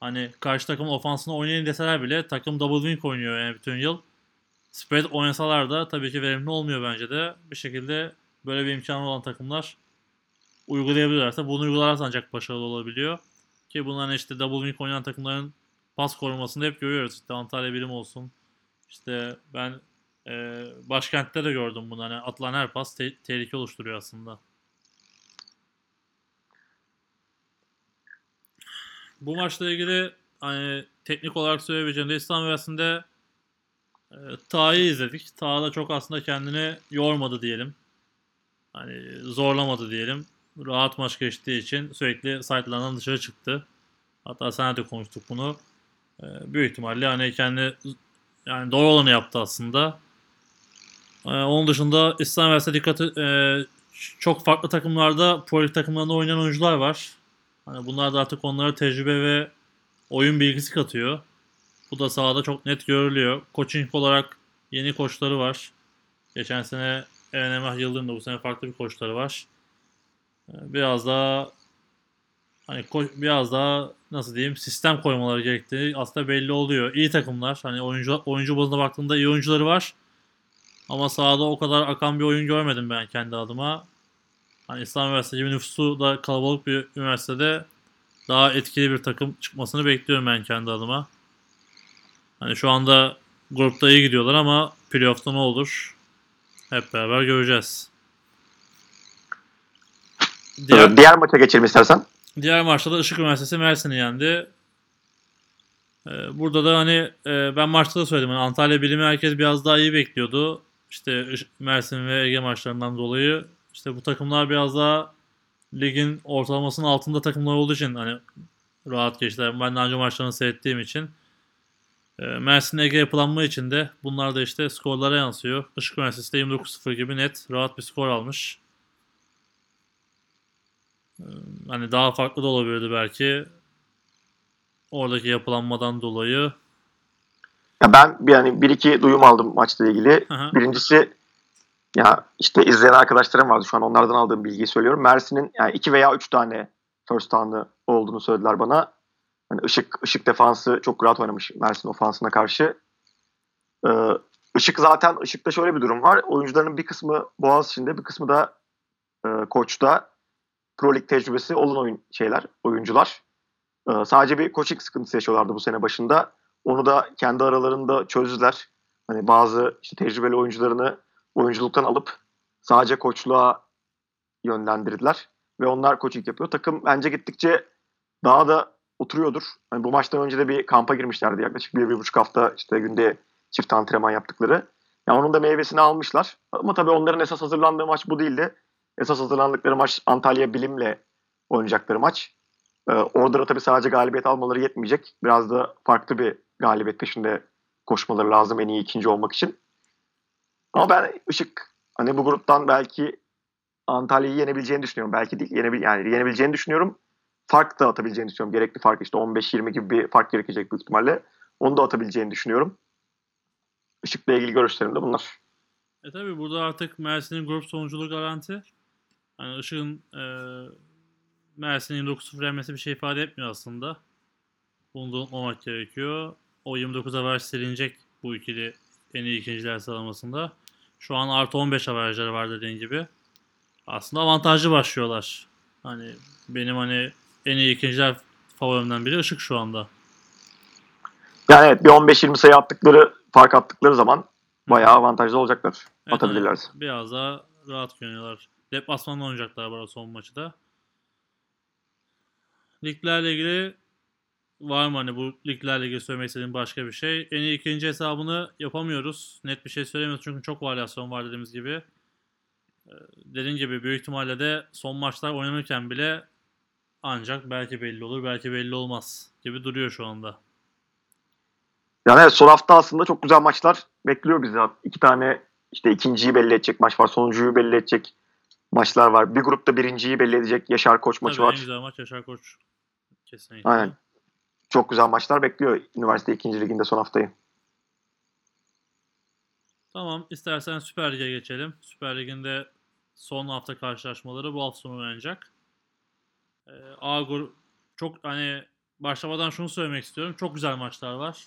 hani karşı takım ofansını oynayın deseler bile takım double wing oynuyor yani bütün yıl. Spread oynasalar da tabii ki verimli olmuyor bence de. Bir şekilde böyle bir imkanı olan takımlar uygulayabilirlerse bunu uygularsa ancak başarılı olabiliyor. Ki bunların işte double wing oynayan takımların pas korumasında hep görüyoruz. İşte Antalya Bilim olsun. İşte ben e, başkentte de gördüm bunu. Hani atılan her pas te- tehlike oluşturuyor aslında. Bu maçla ilgili hani teknik olarak söyleyebileceğim de İslam Üniversitesi'nde e, Taha'yı izledik. Taha da çok aslında kendini yormadı diyelim. Hani zorlamadı diyelim. Rahat maç geçtiği için sürekli site'lardan dışarı çıktı. Hatta sen de konuştuk bunu. E, büyük ihtimalle hani kendi yani doğru olanı yaptı aslında. E, onun dışında İslam Üniversitesi dikkati e, çok farklı takımlarda, pro takımlarında oynayan oyuncular var. Hani bunlar da artık onlara tecrübe ve oyun bilgisi katıyor. Bu da sahada çok net görülüyor. Coaching olarak yeni koçları var. Geçen sene Eren Emrah Yıldırım da bu sene farklı bir koçları var. Ee, Biraz daha hani biraz daha nasıl diyeyim sistem koymaları gerektiği aslında belli oluyor. İyi takımlar. Hani oyuncu oyuncu bazına baktığımda iyi oyuncuları var. Ama sahada o kadar akan bir oyun görmedim ben kendi adıma. Hani İslam Üniversitesi gibi nüfusu da kalabalık bir üniversitede daha etkili bir takım çıkmasını bekliyorum ben kendi adıma. Hani şu anda grupta iyi gidiyorlar ama playoff'ta ne olur? Hep beraber göreceğiz. Diğer, Diğer maça geçelim istersen. diğer maçta da Işık Üniversitesi Mersin'i yendi. Ee, burada da hani e, ben maçta da söyledim. Hani Antalya Bilimi herkes biraz daha iyi bekliyordu. İşte Iş- Mersin ve Ege maçlarından dolayı. İşte bu takımlar biraz daha ligin ortalamasının altında takımlar olduğu için hani rahat geçtiler. Ben daha önce maçlarını seyrettiğim için. E, Mersin Ege yapılanma için de bunlar da işte skorlara yansıyor. Işık Üniversitesi de 29-0 gibi net rahat bir skor almış. E, Hani daha farklı da olabilirdi belki. Oradaki yapılanmadan dolayı. Ya ben bir yani bir iki duyum aldım maçla ilgili. Hı hı. Birincisi ya işte izleyen arkadaşlarım vardı şu an onlardan aldığım bilgiyi söylüyorum. Mersin'in yani iki veya üç tane first down'ı olduğunu söylediler bana. Hani ışık ışık defansı çok rahat oynamış Mersin ofansına karşı. Ee, Işık zaten Işık'ta şöyle bir durum var. Oyuncuların bir kısmı Boğaziçi'nde bir kısmı da e, Koç'ta Pro Lig tecrübesi olan oyun şeyler, oyuncular. Ee, sadece bir coaching sıkıntısı yaşıyorlardı bu sene başında. Onu da kendi aralarında çözdüler. Hani bazı işte tecrübeli oyuncularını oyunculuktan alıp sadece koçluğa yönlendirdiler. Ve onlar coaching yapıyor. Takım bence gittikçe daha da oturuyordur. Hani bu maçtan önce de bir kampa girmişlerdi yaklaşık bir, bir buçuk hafta işte günde çift antrenman yaptıkları. Yani onun da meyvesini almışlar. Ama tabii onların esas hazırlandığı maç bu değildi. Esas hazırlandıkları maç Antalya Bilim'le oynayacakları maç. Ee, orada da tabii sadece galibiyet almaları yetmeyecek. Biraz da farklı bir galibiyet peşinde koşmaları lazım en iyi ikinci olmak için. Ama ben Işık hani bu gruptan belki Antalya'yı yenebileceğini düşünüyorum. Belki değil, yenebil yani yenebileceğini düşünüyorum. Fark da atabileceğini düşünüyorum. Gerekli fark işte 15-20 gibi bir fark gerekecek büyük ihtimalle. Onu da atabileceğini düşünüyorum. Işık'la ilgili görüşlerim de bunlar. E tabi burada artık Mersin'in grup sonuculuğu garanti. Hani Işık'ın e, Mersin'in 29-0 yenmesi bir şey ifade etmiyor aslında. Bunu da unutmamak gerekiyor. O 29 averaj silinecek bu ikili en iyi ikinciler sıralamasında. Şu an artı 15 averajları var dediğin gibi. Aslında avantajlı başlıyorlar. Hani benim hani en iyi ikinciler favorimden biri Işık şu anda. Yani evet bir 15-20 sayı attıkları, fark attıkları zaman bayağı avantajlı olacaklar. Evet, Atabilirlerse. hani biraz daha rahat görünüyorlar. Deplasmanda oynayacaklar bu son maçı da. Liglerle ilgili var mı hani bu liglerle ilgili söylemek istediğim başka bir şey? En iyi ikinci hesabını yapamıyoruz. Net bir şey söylemiyoruz çünkü çok varyasyon var dediğimiz gibi. Ee, Dediğim gibi büyük ihtimalle de son maçlar oynanırken bile ancak belki belli olur belki belli olmaz gibi duruyor şu anda. Yani evet, son hafta aslında çok güzel maçlar bekliyor bizi. İki tane işte ikinciyi belli edecek maç var. Sonuncuyu belli edecek maçlar var. Bir grupta birinciyi belli edecek Yaşar Koç maçı Tabii en var. güzel maç Yaşar Koç Kesinlikle. Aynen. Çok güzel maçlar bekliyor üniversite 2. liginde son haftayı. Tamam. istersen Süper Lig'e geçelim. Süper Lig'in son hafta karşılaşmaları bu hafta sonu oynanacak. Ee, A grup çok hani başlamadan şunu söylemek istiyorum. Çok güzel maçlar var.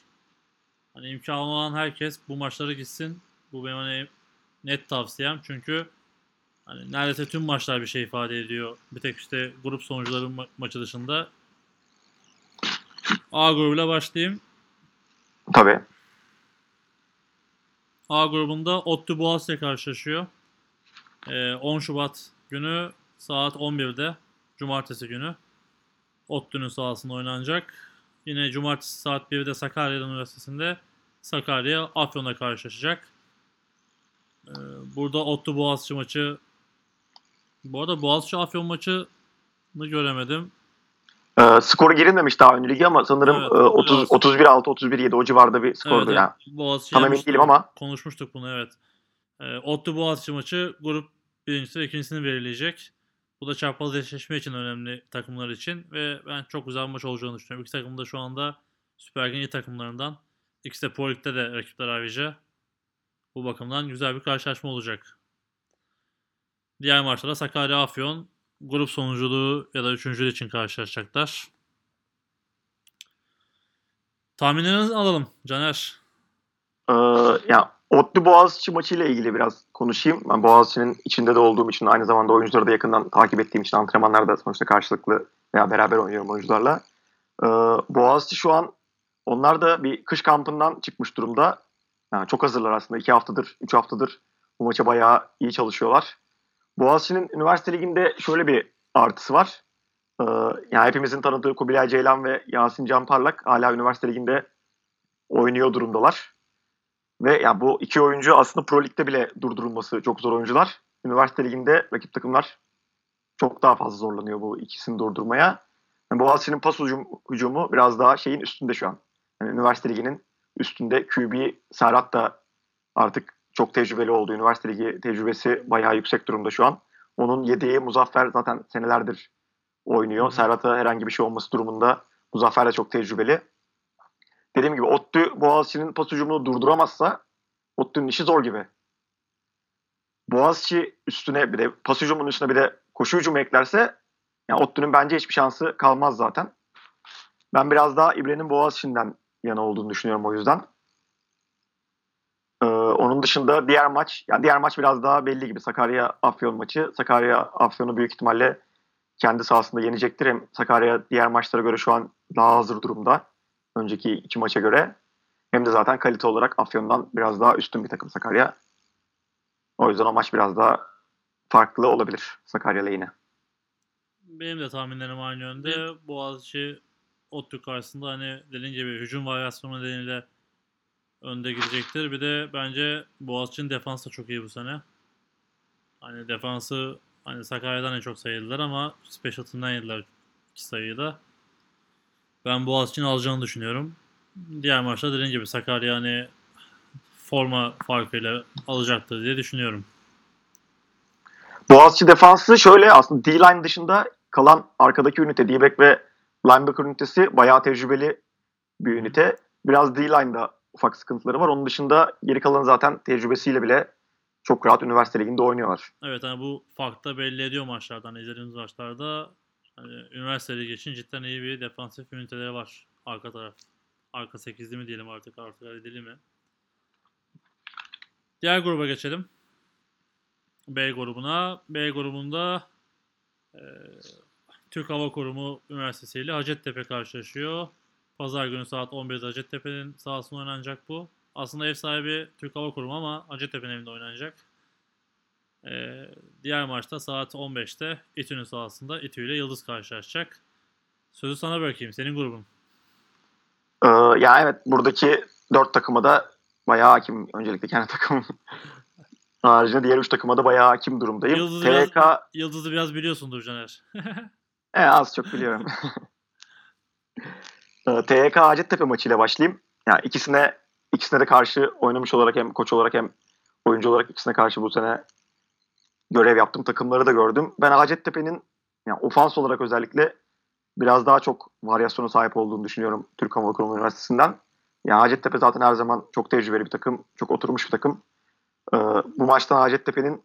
Hani imkanı olan herkes bu maçlara gitsin. Bu benim hani net tavsiyem. Çünkü hani neredeyse tüm maçlar bir şey ifade ediyor. Bir tek işte grup sonuçları ma- maçı dışında. A grubuyla başlayayım. Tabii. A grubunda ODTÜ Boğaziçi karşılaşıyor. Ee, 10 Şubat günü saat 11'de Cumartesi günü ODTÜ'nün sahasında oynanacak. Yine Cumartesi saat 1'de Sakarya Üniversitesi'nde Sakarya Afyon'la karşılaşacak. Ee, burada ODTÜ Boğaziçi maçı bu arada Boğaziçi Afyon maçını göremedim. Ee, skoru girilmemiş daha ön ligi ama sanırım Evet, e, 30 biraz. 31-6 31-7 o civarda bir skordu Evet, yani. Boğaziçi Tam emin değilim ama. Konuşmuştuk bunu evet. E, ODTÜ Boğaziçi maçı grup birincisi ve ikincisini belirleyecek. Bu da çarpmalı eşleşme için önemli takımlar için ve ben çok güzel bir maç olacağını düşünüyorum. İki takım da şu anda Süper Lig'in iyi takımlarından. İkisi de Pro Lig'de de rakipler ayrıca. Bu bakımdan güzel bir karşılaşma olacak. Diğer maçlarda Sakarya Afyon grup sonunculuğu ya da üçüncülüğü için karşılaşacaklar. Tahminlerinizi alalım Caner. Ee, ya Otlu Boğaziçi maçıyla ilgili biraz konuşayım. Ben Boğaziçi'nin içinde de olduğum için aynı zamanda oyuncuları da yakından takip ettiğim için antrenmanlarda sonuçta karşılıklı veya beraber oynuyorum oyuncularla. Ee, Boğaziçi şu an onlar da bir kış kampından çıkmış durumda. Yani çok hazırlar aslında. iki haftadır, üç haftadır bu maça bayağı iyi çalışıyorlar. Boğaziçi'nin üniversite liginde şöyle bir artısı var. Ee, yani hepimizin tanıdığı Kubilay Ceylan ve Yasin Can Parlak hala üniversite liginde oynuyor durumdalar. Ve yani bu iki oyuncu aslında Pro Lig'de bile durdurulması çok zor oyuncular. Üniversite liginde rakip takımlar çok daha fazla zorlanıyor bu ikisini durdurmaya. Yani Boğaziçi'nin pas hücum, hücumu biraz daha şeyin üstünde şu an. Yani üniversite liginin üstünde QB Serhat da artık çok tecrübeli oldu. Üniversite ligi tecrübesi bayağı yüksek durumda şu an. Onun yedeği Muzaffer zaten senelerdir oynuyor. Serhat'a herhangi bir şey olması durumunda Muzaffer de çok tecrübeli. Dediğim gibi Ottu Boğaziçi'nin pas hücumunu durduramazsa Ottu'nun işi zor gibi. Boğaziçi üstüne bir de pas hücumunun üstüne bir de koşu hücumu eklerse yani Ottu'nun bence hiçbir şansı kalmaz zaten. Ben biraz daha İbre'nin Boğaziçi'nden yana olduğunu düşünüyorum o yüzden. Ee, onun dışında diğer maç, yani diğer maç biraz daha belli gibi. Sakarya Afyon maçı. Sakarya Afyon'u büyük ihtimalle kendi sahasında yenecektir. Hem Sakarya diğer maçlara göre şu an daha hazır durumda. Önceki iki maça göre. Hem de zaten kalite olarak Afyon'dan biraz daha üstün bir takım Sakarya. O yüzden o maç biraz daha farklı olabilir Sakarya lehine. Benim de tahminlerim aynı yönde. Boğaziçi ODTÜ karşısında hani dediğin gibi hücum varyasyonu nedeniyle önde gidecektir. Bir de bence Boğaziçi'nin defansı da çok iyi bu sene. Hani defansı hani Sakarya'dan en çok sayıldılar ama Special Team'den yediler iki sayıyı da. Ben Boğaziçi'nin alacağını düşünüyorum. Diğer maçta dediğim gibi Sakarya hani forma farkıyla alacaktır diye düşünüyorum. Boğaziçi defansı şöyle aslında D-line dışında kalan arkadaki ünite D-back ve linebacker ünitesi bayağı tecrübeli bir ünite. Biraz D-line'da ufak sıkıntıları var. Onun dışında geri kalan zaten tecrübesiyle bile çok rahat üniversite liginde oynuyorlar. Evet hani bu farkta belli ediyor maçlardan izlediğimiz maçlarda. Hani üniversite ligi için cidden iyi bir defansif üniteleri var arka taraf. Arka 8'li mi diyelim artık artık 7'li mi? Diğer gruba geçelim. B grubuna. B grubunda e, Türk Hava Kurumu Üniversitesi ile Hacettepe karşılaşıyor. Pazar günü saat 11'de Hacettepe'nin sahasında oynanacak bu. Aslında ev sahibi Türk Hava Kurumu ama Hacettepe'nin evinde oynanacak. Ee, diğer maçta saat 15'te İTÜ'nün sahasında İTÜ ile Yıldız karşılaşacak. Sözü sana bırakayım. Senin grubun. Ee, ya evet buradaki dört takıma da bayağı hakim. Öncelikle kendi takımım. Haricinde diğer üç takıma da bayağı hakim durumdayım. Yıldız'ı TK biraz, Yıldız'ı biraz biliyorsundur Caner. e, az çok biliyorum. Ee, TYK Hacettepe maçıyla başlayayım. Yani ikisine ikisine de karşı oynamış olarak hem koç olarak hem oyuncu olarak ikisine karşı bu sene görev yaptım. Takımları da gördüm. Ben Hacettepe'nin yani ofans olarak özellikle biraz daha çok varyasyona sahip olduğunu düşünüyorum Türk Hava Kurumu Üniversitesi'nden. Yani Hacettepe zaten her zaman çok tecrübeli bir takım, çok oturmuş bir takım. Ee, bu maçtan Hacettepe'nin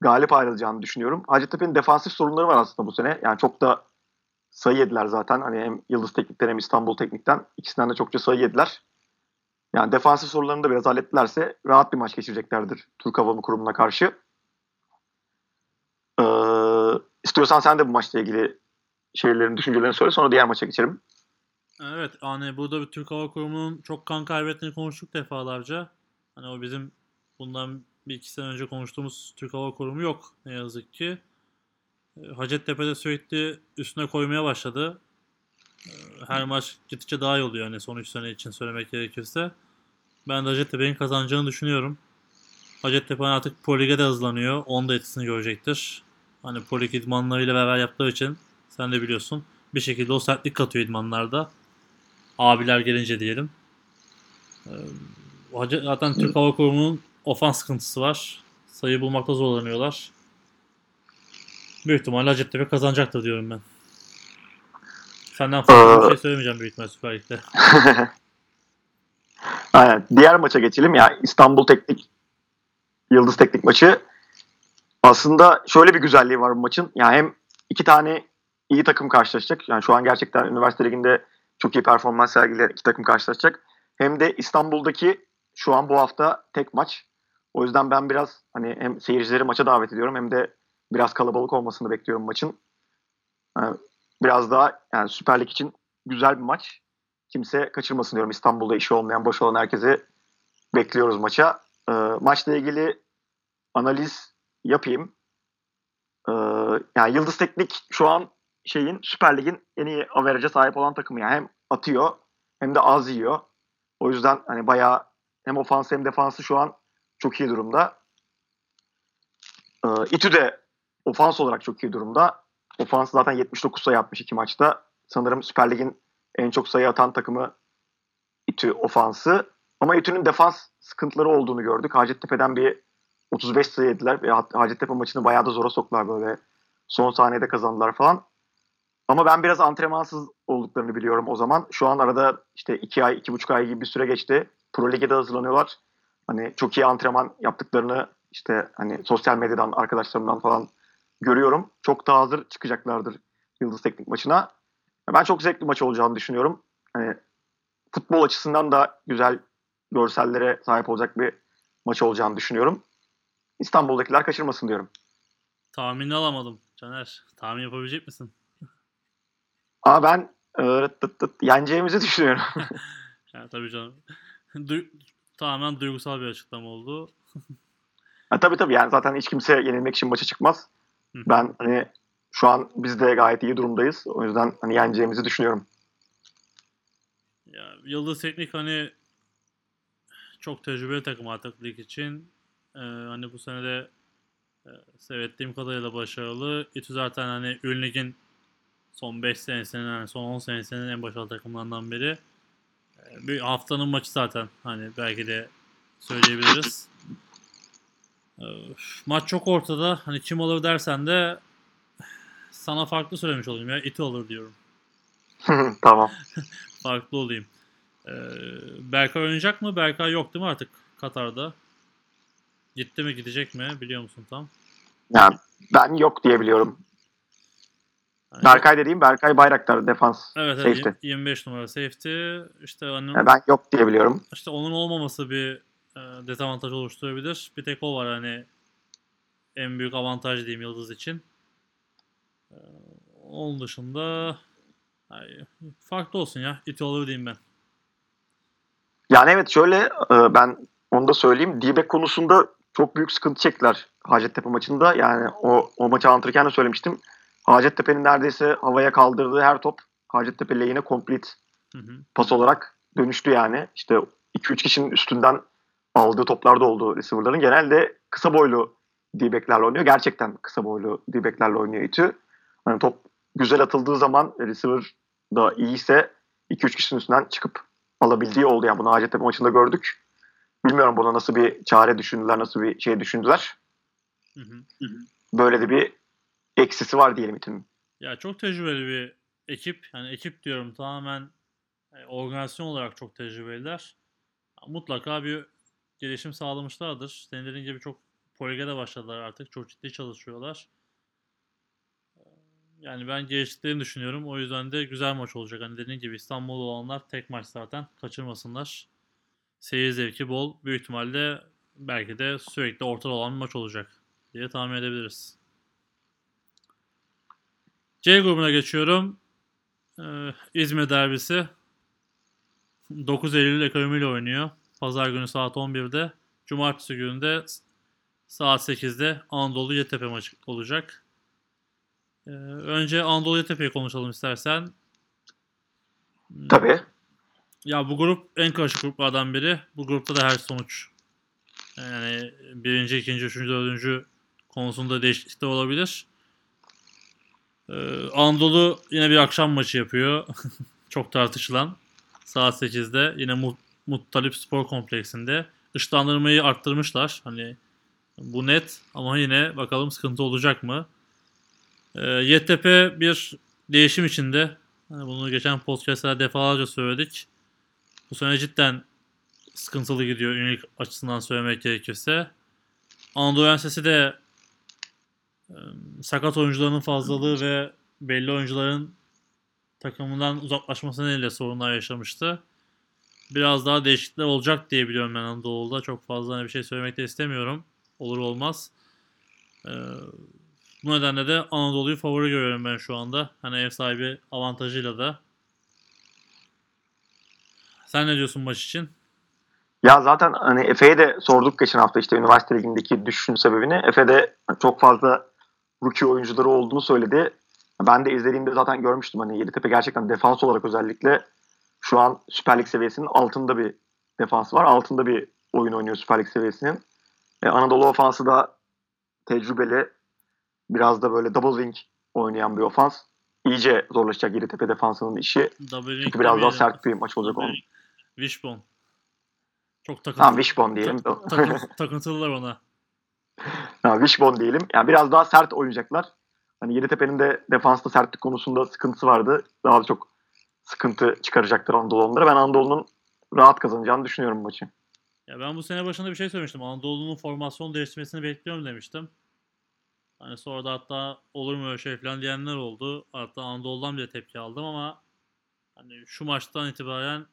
galip ayrılacağını düşünüyorum. Hacettepe'nin defansif sorunları var aslında bu sene. Yani çok da sayı yediler zaten. Hani hem Yıldız Teknik'ten hem İstanbul Teknik'ten ikisinden de çokça sayı yediler. Yani defansif sorularını da biraz hallettilerse rahat bir maç geçireceklerdir Türk Hava Kurumu'na karşı. Ee, istiyorsan sen de bu maçla ilgili şeylerin, düşüncelerini söyle sonra diğer maça geçelim. Evet hani burada bir Türk Hava Kurumu'nun çok kan kaybettiğini konuştuk defalarca. Hani o bizim bundan bir iki sene önce konuştuğumuz Türk Hava Kurumu yok ne yazık ki. Hacettepe'de sürekli üstüne koymaya başladı. Ee, Her maç gittikçe daha iyi oluyor hani son 3 sene için söylemek gerekirse. Ben de Hacettepe'nin kazanacağını düşünüyorum. Hacettepe artık Pro de hızlanıyor. Onun da etkisini görecektir. Hani Pro Lig idmanlarıyla beraber yaptığı için sen de biliyorsun. Bir şekilde o sertlik katıyor idmanlarda. Abiler gelince diyelim. Ee, Zaten Türk Hava Kurumu'nun ofans sıkıntısı var. Sayı bulmakta zorlanıyorlar. Büyük ihtimalle Hacettepe kazanacaktır diyorum ben. Senden fazla bir Ee, şey söylemeyeceğim büyük ihtimalle Süper Lig'de. Aynen. Diğer maça geçelim ya. İstanbul Teknik Yıldız Teknik maçı. Aslında şöyle bir güzelliği var bu maçın. Yani hem iki tane iyi takım karşılaşacak. Yani şu an gerçekten üniversite liginde çok iyi performans sergileyen iki takım karşılaşacak. Hem de İstanbul'daki şu an bu hafta tek maç. O yüzden ben biraz hani hem seyircileri maça davet ediyorum hem de biraz kalabalık olmasını bekliyorum maçın. Yani biraz daha yani Süper Lig için güzel bir maç kimse kaçırmasın diyorum. İstanbul'da işi olmayan, boş olan herkese bekliyoruz maça. Ee, maçla ilgili analiz yapayım. Ee, yani Yıldız Teknik şu an şeyin Süper Lig'in en iyi average'e sahip olan takımı. Yani hem atıyor hem de az yiyor. O yüzden hani bayağı hem ofans hem defansı şu an çok iyi durumda. Ee, İTÜ de ofans olarak çok iyi durumda. Ofans zaten 79 sayı atmış iki maçta. Sanırım Süper Lig'in en çok sayı atan takımı İTÜ ofansı. Ama İTÜ'nün defans sıkıntıları olduğunu gördük. Hacettepe'den bir 35 sayı yediler Hacettepe maçını bayağı da zora soktular böyle. Son saniyede kazandılar falan. Ama ben biraz antrenmansız olduklarını biliyorum o zaman. Şu an arada işte 2 ay, 2,5 ay gibi bir süre geçti. Pro Lig'e de hazırlanıyorlar. Hani çok iyi antrenman yaptıklarını işte hani sosyal medyadan, arkadaşlarımdan falan görüyorum. Çok daha hazır çıkacaklardır Yıldız Teknik maçına. Ben çok zevkli maç olacağını düşünüyorum. Hani futbol açısından da güzel görsellere sahip olacak bir maç olacağını düşünüyorum. İstanbul'dakiler kaçırmasın diyorum. Tahminini alamadım Caner. Tahmin yapabilecek misin? Ama ben e, rıt tıt tıt yeneceğimizi düşünüyorum. Ya tabii canım. Du- tamamen duygusal bir açıklama oldu. ha, tabii tabii yani zaten hiç kimse yenilmek için maça çıkmaz. Hı. Ben hani şu an biz de gayet iyi durumdayız. O yüzden hani yeneceğimizi düşünüyorum. Ya Yıldız Teknik hani çok tecrübeli takım artık lig için. Ee, hani bu sene de e, seyrettiğim kadarıyla başarılı. İTÜ zaten hani Ün Lig'in son 5 senesinin, yani son 10 senesinin en başarılı takımlarından biri. Ee, bir haftanın maçı zaten hani belki de söyleyebiliriz. Ee, maç çok ortada. Hani kim alır dersen de sana farklı söylemiş olayım ya. İTÜ alır diyorum. tamam. farklı olayım. Ee, Berkay oynayacak mı? Berkay yok değil mi artık Katar'da? Gitti mi gidecek mi biliyor musun tam? Yani ben yok diye biliyorum. Yani Berkay dediğim Berkay Bayraktar defans. Evet, evet safety. 25 numara safety. İşte onun, Yani ben yok diye biliyorum. işte onun olmaması bir dezavantaj oluşturabilir. Bir tek o var hani en büyük avantaj diyeyim Yıldız için. Ee, onun dışında farklı olsun ya. İti olur diyeyim ben. Yani evet şöyle e, ben onu da söyleyeyim. D-back konusunda çok büyük sıkıntı çektiler Hacettepe maçında. Yani o, o maçı anlatırken de söylemiştim. Hacettepe'nin neredeyse havaya kaldırdığı her top Hacettepe lehine hı. pas olarak dönüştü yani. İşte 2-3 kişinin üstünden aldığı toplar da oldu receiver'ların. Genelde kısa boylu D-back'lerle oynuyor. Gerçekten kısa boylu D-back'lerle oynuyor İTÜ. Hani top güzel atıldığı zaman receiver da iyiyse 2-3 kişinin üstünden çıkıp alabildiği oldu. Yani bunu Hacettepe maçında gördük. Bilmiyorum buna nasıl bir çare düşündüler, nasıl bir şey düşündüler. Hı hı. Böyle de bir eksisi var diyelim İTÜ'nün. Ya çok tecrübeli bir ekip yani ekip diyorum tamamen e, organizasyon olarak çok tecrübeliler. Mutlaka bir gelişim sağlamışlardır. Senin dediğin gibi çok poligede başladılar artık. Çok ciddi çalışıyorlar. Yani ben geliştiklerini düşünüyorum. O yüzden de güzel maç olacak. Hani dediğin gibi İstanbul olanlar tek maç zaten. Kaçırmasınlar. Seyir zevki bol. Büyük ihtimalle belki de sürekli ortada olan bir maç olacak diye tahmin edebiliriz. C grubuna geçiyorum. Ee, İzmir derbisi. 9 Eylül ekonomiyle oynuyor. Pazar günü saat 11'de. Cumartesi günü de saat 8'de Anadolu Yeditepe maçı olacak. Ee, önce Anadolu Yeditepe'yi konuşalım istersen. Tabii. Ya bu grup en karışık gruplardan biri. Bu grupta da her sonuç yani birinci, ikinci, üçüncü, dördüncü konusunda değişiklikler olabilir. Ee, Anadolu yine bir akşam maçı yapıyor. Çok tartışılan. Saat 8'de yine Mut Muttalip Spor Kompleksinde. Işıklandırmayı arttırmışlar. Hani bu net ama yine bakalım sıkıntı olacak mı? Ee, YTP bir değişim içinde. Hani bunu geçen podcastlarda defalarca söyledik. Bu sene cidden sıkıntılı gidiyor ünilik açısından söylemek gerekirse. Anadolu Üniversitesi de e, sakat oyuncuların fazlalığı ve belli oyuncuların takımından uzaklaşması nedeniyle sorunlar yaşamıştı. Biraz daha değişiklikler olacak diye biliyorum ben Anadolu'da. Çok fazla hani bir şey söylemek de istemiyorum. Olur olmaz. Ee, bu nedenle de Anadolu'yu favori görüyorum ben şu anda. Hani ev sahibi avantajıyla da. Sen ne diyorsun maç için? Ya zaten hani Efe'ye de sorduk geçen hafta işte üniversite ligindeki düşüşün sebebini. Efe de çok fazla rookie oyuncuları olduğunu söyledi. Ben de izlediğimde zaten görmüştüm hani Yeditepe gerçekten defans olarak özellikle şu an Süper Lig seviyesinin altında bir defans var. Altında bir oyun oynuyor Süper Lig seviyesinin. E, Anadolu ofansı da tecrübeli. Biraz da böyle double wing oynayan bir ofans. İyice zorlaşacak Yeditepe defansının işi. Double Çünkü biraz daha sert bir maç olacak onun. Wishbone. Çok takıntılı. Tamam Wishbone diyelim. Tak- takın- takıntılılar ona. Ha, Wishbone diyelim. Yani biraz daha sert oynayacaklar. Hani Yeditepe'nin de defansta sertlik konusunda sıkıntısı vardı. Daha çok sıkıntı çıkaracaktır Anadolu onlara. Ben Anadolu'nun rahat kazanacağını düşünüyorum bu maçı. Ya ben bu sene başında bir şey söylemiştim. Anadolu'nun formasyon değiştirmesini bekliyorum demiştim. Hani sonra da hatta olur mu öyle şey falan diyenler oldu. Hatta Anadolu'dan bile tepki aldım ama hani şu maçtan itibaren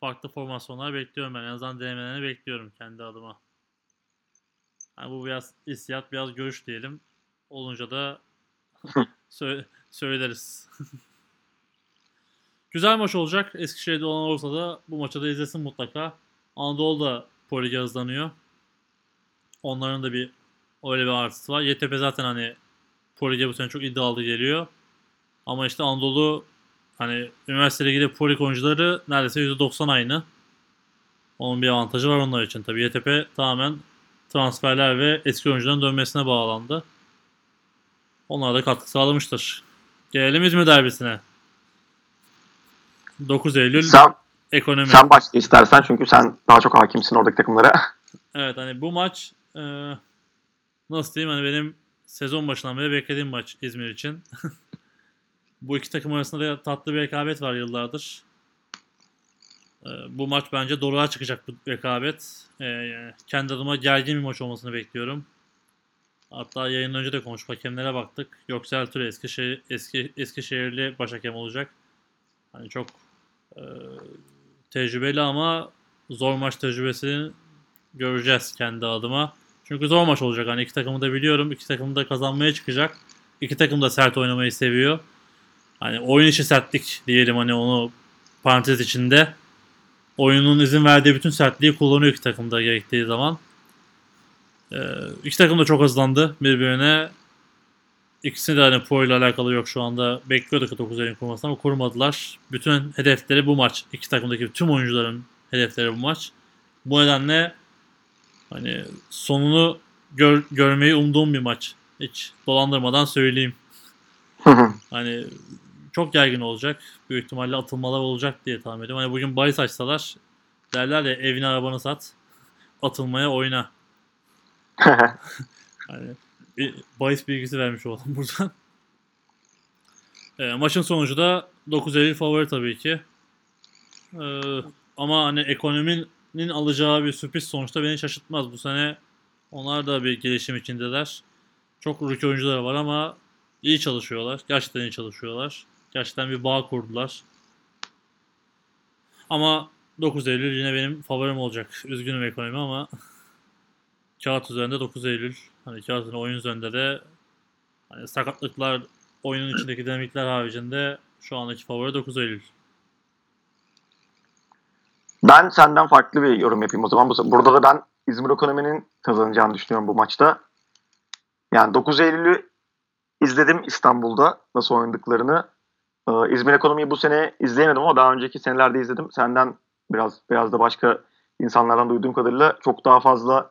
farklı formasyonlar bekliyorum ben. En azından denemelerini bekliyorum kendi adıma. Hani bu biraz hissiyat, biraz görüş diyelim. Olunca da sö- söyleriz. Güzel maç olacak. Eskişehir'de olan olursa da bu maçı da izlesin mutlaka. Anadolu da Polig'e hızlanıyor. Onların da bir öyle bir artısı var. YTP zaten hani Polig'e bu sene çok iddialı geliyor. Ama işte Anadolu hani üniversite liginde Polig oyuncuları neredeyse %90 aynı. Onun bir avantajı var onlar için. Tabii YTP tamamen transferler ve eski oyuncuların dönmesine bağlandı. Onlar da katkı sağlamıştır. Gelelim İzmir derbisine. 9 Eylül Sen, ekonomi. sen başla istersen çünkü sen daha çok hakimsin oradaki takımlara. Evet hani bu maç e, nasıl diyeyim hani benim sezon başından beri beklediğim maç İzmir için. bu iki takım arasında da tatlı bir rekabet var yıllardır. E, bu maç bence doğruğa çıkacak bu rekabet. E, yani kendi adıma gergin bir maç olmasını bekliyorum. Hatta yayın önce de konuştuk. Hakemlere baktık. Göksel Türe Eskişehir, eski, Eskişehirli başhakem olacak. Hani çok e, tecrübeli ama zor maç tecrübesini göreceğiz kendi adıma. Çünkü zor maç olacak. Hani iki takımı da biliyorum. İki takım da kazanmaya çıkacak. İki takım da sert oynamayı seviyor. Hani oyun içi sertlik diyelim hani onu parantez içinde. Oyunun izin verdiği bütün sertliği kullanıyor iki takım da gerektiği zaman. Ee, iki takım da çok hızlandı birbirine. İkisini de hani Pro ile alakalı yok şu anda. Bekliyorduk 9 Eylül kurmasını ama kurmadılar. Bütün hedefleri bu maç. İki takımdaki tüm oyuncuların hedefleri bu maç. Bu nedenle hani sonunu gör, görmeyi umduğum bir maç. Hiç dolandırmadan söyleyeyim. Hani çok gergin olacak. Büyük ihtimalle atılmalar olacak diye tahmin ediyorum. Hani bugün bahis açsalar derler ya evini arabanı sat. Atılmaya oyna. Hani bir bahis bilgisi vermiş oldum buradan. E, maçın sonucu da 9 Eylül favori tabii ki. Ee, ama hani ekonominin alacağı bir sürpriz sonuçta beni şaşırtmaz. Bu sene onlar da bir gelişim içindeler. Çok rookie oyuncuları var ama iyi çalışıyorlar. Gerçekten iyi çalışıyorlar. Gerçekten bir bağ kurdular. Ama 9 Eylül yine benim favorim olacak. Üzgünüm ekonomi ama kağıt üzerinde 9 Eylül. Hani üzerinde oyun üzerinde de hani sakatlıklar oyunun içindeki dinamikler haricinde şu andaki favori 9 Eylül. Ben senden farklı bir yorum yapayım o zaman. Burada da ben İzmir Ekonomi'nin kazanacağını düşünüyorum bu maçta. Yani 9 Eylül'ü izledim İstanbul'da nasıl oynadıklarını. Ee, İzmir Ekonomi'yi bu sene izleyemedim ama daha önceki senelerde izledim. Senden biraz biraz da başka insanlardan duyduğum kadarıyla çok daha fazla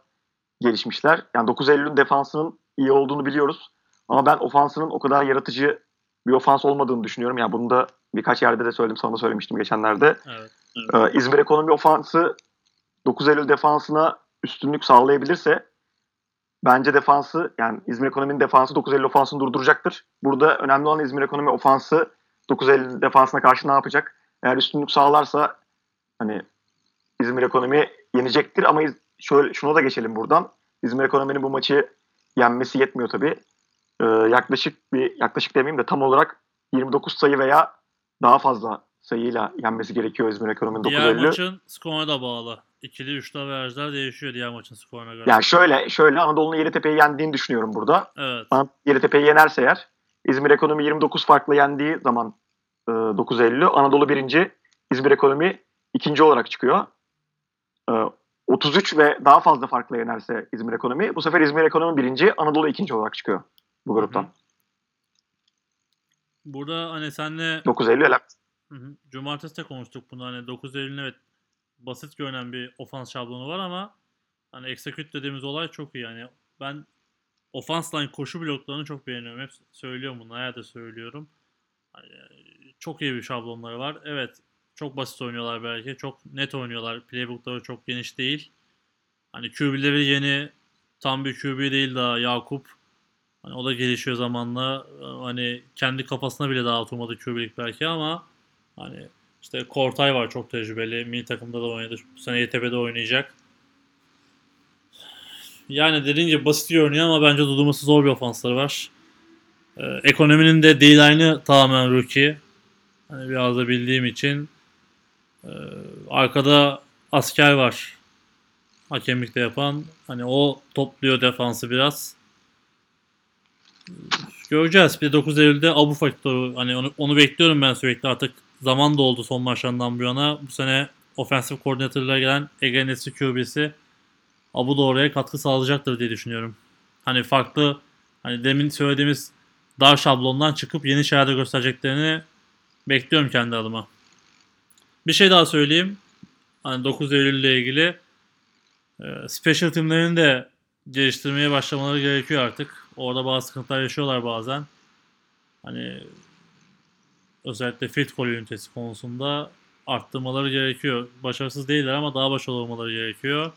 gelişmişler. Yani 9 Eylül'ün defansının iyi olduğunu biliyoruz. Ama ben ofansının o kadar yaratıcı bir ofans olmadığını düşünüyorum. Yani bunu da birkaç yerde de söyledim. Sana da söylemiştim geçenlerde. Evet, evet. Ee, İzmir Ekonomi ofansı 9 Eylül defansına üstünlük sağlayabilirse bence defansı yani İzmir Ekonomi'nin defansı 9 Eylül ofansını durduracaktır. Burada önemli olan İzmir Ekonomi ofansı 9 Eylül defansına karşı ne yapacak? Eğer üstünlük sağlarsa hani İzmir Ekonomi yenecektir ama şöyle şuna da geçelim buradan. İzmir Ekonomi'nin bu maçı yenmesi yetmiyor tabii. Ee, yaklaşık bir yaklaşık demeyeyim de tam olarak 29 sayı veya daha fazla sayıyla yenmesi gerekiyor İzmir Ekonomi'nin 9 Diğer maçın skoruna da bağlı. İkili üçlü averajlar değişiyor diğer maçın skoruna göre. Yani şöyle şöyle Anadolu'nun Yeditepe'yi yendiğini düşünüyorum burada. Evet. Anadolu Yeditepe'yi yenerse eğer İzmir Ekonomi 29 farklı yendiği zaman e, 9 Eylül'ü Anadolu birinci, İzmir Ekonomi ikinci olarak çıkıyor. E, 33 ve daha fazla farklı yenerse İzmir Ekonomi bu sefer İzmir Ekonomi birinci, Anadolu ikinci olarak çıkıyor bu gruptan. Burada hani senle 9 Eylül. Hı hı. Cumartesi de konuştuk bunu. Hani 9 Eylül'ün evet basit görünen bir ofans şablonu var ama hani execute dediğimiz olay çok iyi. Yani ben ofans line koşu bloklarını çok beğeniyorum. Hep söylüyorum bunu. Hayata söylüyorum. Hani çok iyi bir şablonları var. Evet çok basit oynuyorlar belki. Çok net oynuyorlar. Playbookları çok geniş değil. Hani QB'leri yeni tam bir QB değil daha Yakup. Hani o da gelişiyor zamanla. Hani kendi kafasına bile daha oturmadı QB'lik belki ama Hani işte Kortay var çok tecrübeli. Milli takımda da oynadı. Bu sene YTP'de oynayacak. Yani dediğin gibi basit görünüyor ama bence durdurması zor bir ofansları var. Ee, ekonominin de aynı tamamen rookie. Hani biraz da bildiğim için. Ee, arkada asker var. Hakemlikte yapan. Hani o topluyor defansı biraz. Göreceğiz. Bir de 9 Eylül'de Abu faktörü. Hani onu, onu bekliyorum ben sürekli artık zaman da oldu son maçlarından bu yana. Bu sene ofensif koordinatörlere gelen Ege Nesli QB'si Abu da oraya katkı sağlayacaktır diye düşünüyorum. Hani farklı hani demin söylediğimiz dar şablondan çıkıp yeni şeyler göstereceklerini bekliyorum kendi adıma. Bir şey daha söyleyeyim. Hani 9 Eylül ile ilgili e, special teamlerini de geliştirmeye başlamaları gerekiyor artık. Orada bazı sıkıntılar yaşıyorlar bazen. Hani özellikle field goal ünitesi konusunda arttırmaları gerekiyor. Başarısız değiller ama daha başarılı olmaları gerekiyor.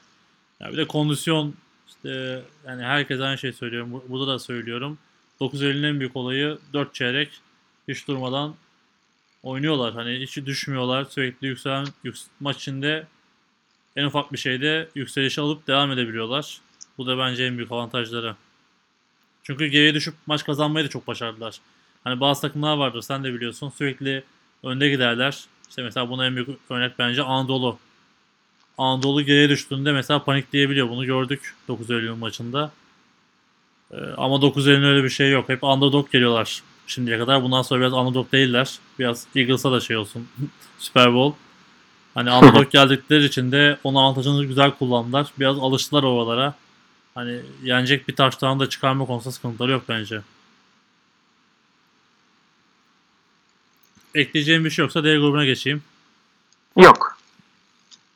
Yani bir de kondisyon işte yani herkes aynı şey söylüyorum. Burada da söylüyorum. 9 Eylül'ün en büyük olayı 4 çeyrek hiç durmadan oynuyorlar. Hani hiç düşmüyorlar. Sürekli yükselen yüks maç içinde en ufak bir şeyde yükselişi alıp devam edebiliyorlar. Bu da bence en büyük avantajları. Çünkü geriye düşüp maç kazanmayı da çok başardılar. Hani bazı takımlar vardır sen de biliyorsun sürekli önde giderler. İşte mesela buna en büyük örnek bence Anadolu. Anadolu geriye düştüğünde mesela panikleyebiliyor. Bunu gördük 9 Eylül maçında. Ee, ama 9 Eylül öyle bir şey yok. Hep underdog geliyorlar şimdiye kadar. Bundan sonra biraz underdog değiller. Biraz Eagles'a da şey olsun. Super Bowl. Hani underdog geldikleri için de onun avantajını güzel kullandılar. Biraz alıştılar oralara. Hani yenecek bir taştan da çıkarma konusunda sıkıntıları yok bence. Ekleyeceğim bir şey yoksa D grubuna geçeyim. Yok.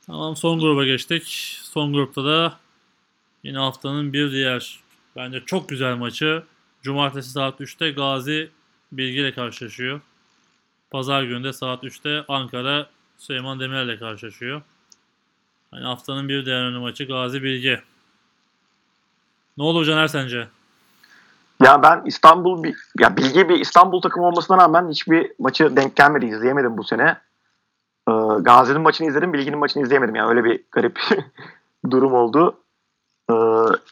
Tamam son gruba geçtik. Son grupta da yine haftanın bir diğer bence çok güzel maçı. Cumartesi saat 3'te Gazi Bilgi ile karşılaşıyor. Pazar günü de saat 3'te Ankara Süleyman Demirel ile karşılaşıyor. Hani haftanın bir diğer önemli maçı Gazi Bilgi. Ne olur Caner sence? Ya ben İstanbul bir ya bilgi bir İstanbul takımı olmasına rağmen hiçbir maçı denk gelmedi izleyemedim bu sene. Ee, Gazi'nin maçını izledim, Bilgi'nin maçını izleyemedim. Yani öyle bir garip durum oldu. Ee,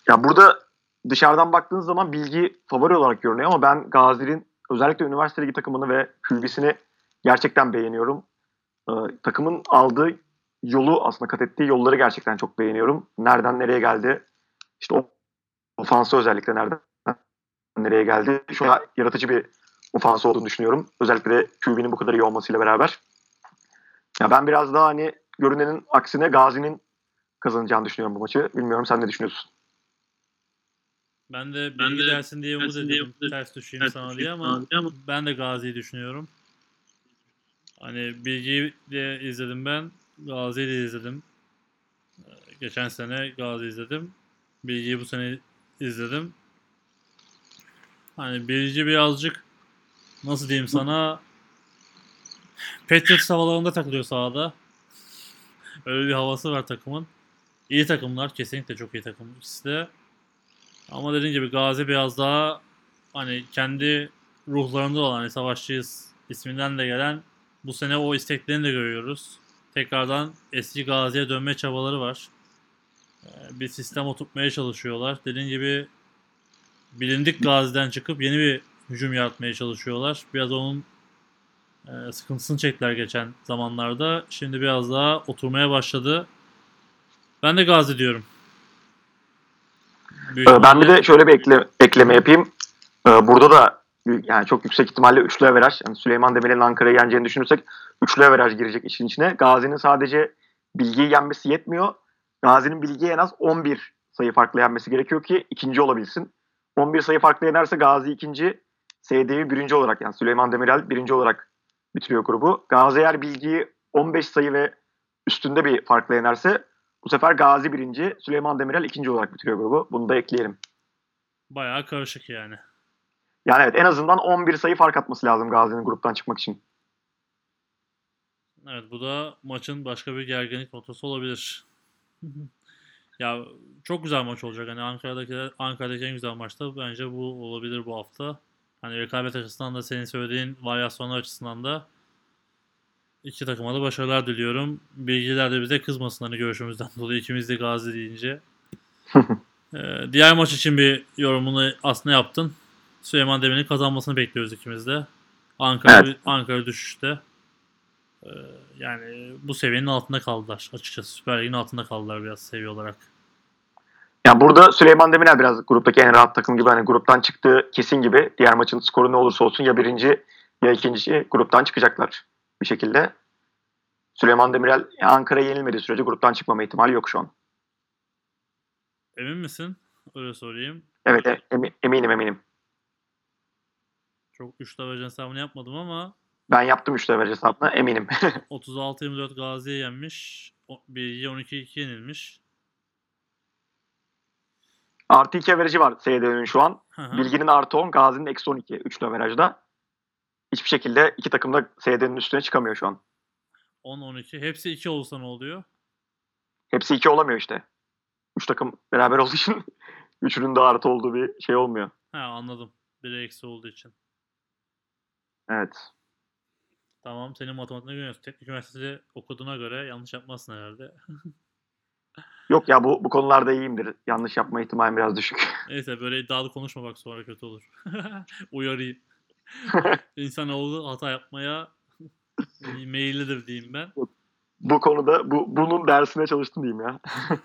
ya burada dışarıdan baktığınız zaman Bilgi favori olarak görünüyor ama ben Gazi'nin özellikle üniversite ligi takımını ve külbisini gerçekten beğeniyorum. Ee, takımın aldığı yolu aslında kat ettiği yolları gerçekten çok beğeniyorum. Nereden nereye geldi? İşte o ofansı özellikle nereden nereye geldi? Şu an yaratıcı bir ofansı olduğunu düşünüyorum. Özellikle de QB'nin bu kadar iyi olmasıyla beraber. Ya ben biraz daha hani görünenin aksine Gazi'nin kazanacağını düşünüyorum bu maçı. Bilmiyorum sen ne düşünüyorsun? Ben de bilgi de dersin diye umut ediyordum. Ters düşeyim ters sana diye ama ama- ben de Gazi'yi düşünüyorum. Hani bilgiyi de izledim ben. Gazi'yi de izledim. Geçen sene Gazi izledim. Bilgiyi bu sene izledim. Hani bilgi birazcık nasıl diyeyim sana Patriots havalarında takılıyor sahada. Öyle bir havası var takımın. İyi takımlar. Kesinlikle çok iyi takım ikisi de. Ama dediğim gibi Gazi biraz daha hani kendi ruhlarında olan hani savaşçıyız isminden de gelen bu sene o isteklerini de görüyoruz. Tekrardan eski Gazi'ye dönme çabaları var. Ee, Bir sistem oturtmaya çalışıyorlar. Dediğim gibi bilindik Gazi'den çıkıp yeni bir hücum yaratmaya çalışıyorlar. Biraz onun e, sıkıntısını çektiler geçen zamanlarda. Şimdi biraz daha oturmaya başladı. Ben de Gazi diyorum. Büyük Ee, Ben bir de şöyle bir ekle, ekleme yapayım. Ee, Burada da yani çok yüksek ihtimalle üçlü averaj. Yani Süleyman Demirel'in Ankara'yı yeneceğini düşünürsek üçlü averaj girecek işin içine. Gazi'nin sadece bilgiyi yenmesi yetmiyor. Gazi'nin bilgiyi en az 11 sayı farklı yenmesi gerekiyor ki ikinci olabilsin. 11 sayı farklı yenerse Gazi ikinci, SDV birinci olarak yani Süleyman Demirel birinci olarak bitiriyor grubu. Gazi eğer bilgiyi 15 sayı ve üstünde bir farklı yenerse bu sefer Gazi birinci, Süleyman Demirel ikinci olarak bitiriyor grubu. Bunu da ekleyelim. Bayağı karışık yani. Yani evet en azından 11 sayı fark atması lazım Gazi'nin gruptan çıkmak için. Evet bu da maçın başka bir gerginlik noktası olabilir. ya çok güzel maç olacak. Hani Ankara'daki Ankara'daki en güzel maçta bence bu olabilir bu hafta. Hani rekabet açısından da senin söylediğin varyasyonlar açısından da iki takıma da başarılar diliyorum. Bilgiler de bize kızmasın hani görüşümüzden dolayı ikimiz de Gazi deyince. Ee, diğer maç için bir yorumunu aslında yaptın. Süleyman Demir'in kazanmasını bekliyoruz ikimiz de. Ankara Evet. Ankara düşüşte. Ee, yani bu seviyenin altında kaldılar açıkçası. Süper Lig'in altında kaldılar biraz seviye olarak. Yani burada Süleyman Demirel biraz gruptaki en rahat takım gibi hani gruptan çıktığı kesin gibi. Diğer maçın skoru ne olursa olsun ya birinci ya ikinci gruptan çıkacaklar bir şekilde. Süleyman Demirel ya Ankara'ya yenilmediği sürece gruptan çıkmama ihtimali yok şu an. Emin misin? Öyle sorayım. Evet e- emi- eminim eminim. Çok üçlü averajın hesabını yapmadım ama Ben yaptım 3 leverage hesabına eminim. 36-24 Gazi'ye yenmiş. O- Bilgi 12-2 yenilmiş. artı 2 averajı var SD'nin şu an. Hı hı. Bilginin artı 10, Gazi'nin eksi 12 3 leverajda. Hiçbir şekilde iki takım da SD'nin üstüne çıkamıyor şu an. 10-12. Hepsi 2 olsa ne oluyor? Hepsi 2 olamıyor işte. 3 takım beraber olduğu için üçünün de artı olduğu bir şey olmuyor. Ha anladım. Biri eksi olduğu için. Evet. Tamam senin matematiğine güveniyorsun. Teknik üniversitede okuduğuna göre yanlış yapmazsın herhalde. Yok ya bu bu konularda iyiyimdir. Yanlış yapma ihtimalim biraz düşük. Neyse böyle iddialı konuşma bak sonra kötü olur. Uyarayım. İnsanoğlu hata yapmaya meyillidir diyeyim ben. bu konuda bu bunun dersine çalıştım diyeyim ya.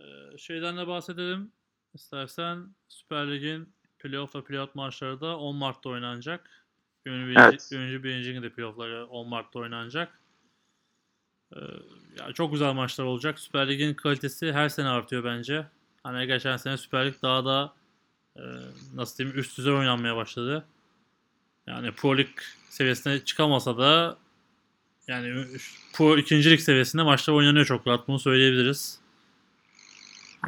Ee, şeyden de bahsedelim. İstersen Süper Lig'in playoff ve playout maçları da 10 Mart'ta oynanacak. Ünlü birinci, Evet. ünlü birincinin de playoffları 10 Mart'ta oynanacak. Ee, ya çok güzel maçlar olacak. Süper Lig'in kalitesi her sene artıyor bence. Hani geçen sene Süper Lig daha da e, nasıl diyeyim üst düzey oynanmaya başladı. Yani Pro Lig seviyesine çıkamasa da yani Pro ikincilik seviyesinde maçlar oynanıyor çok rahat. Bunu söyleyebiliriz.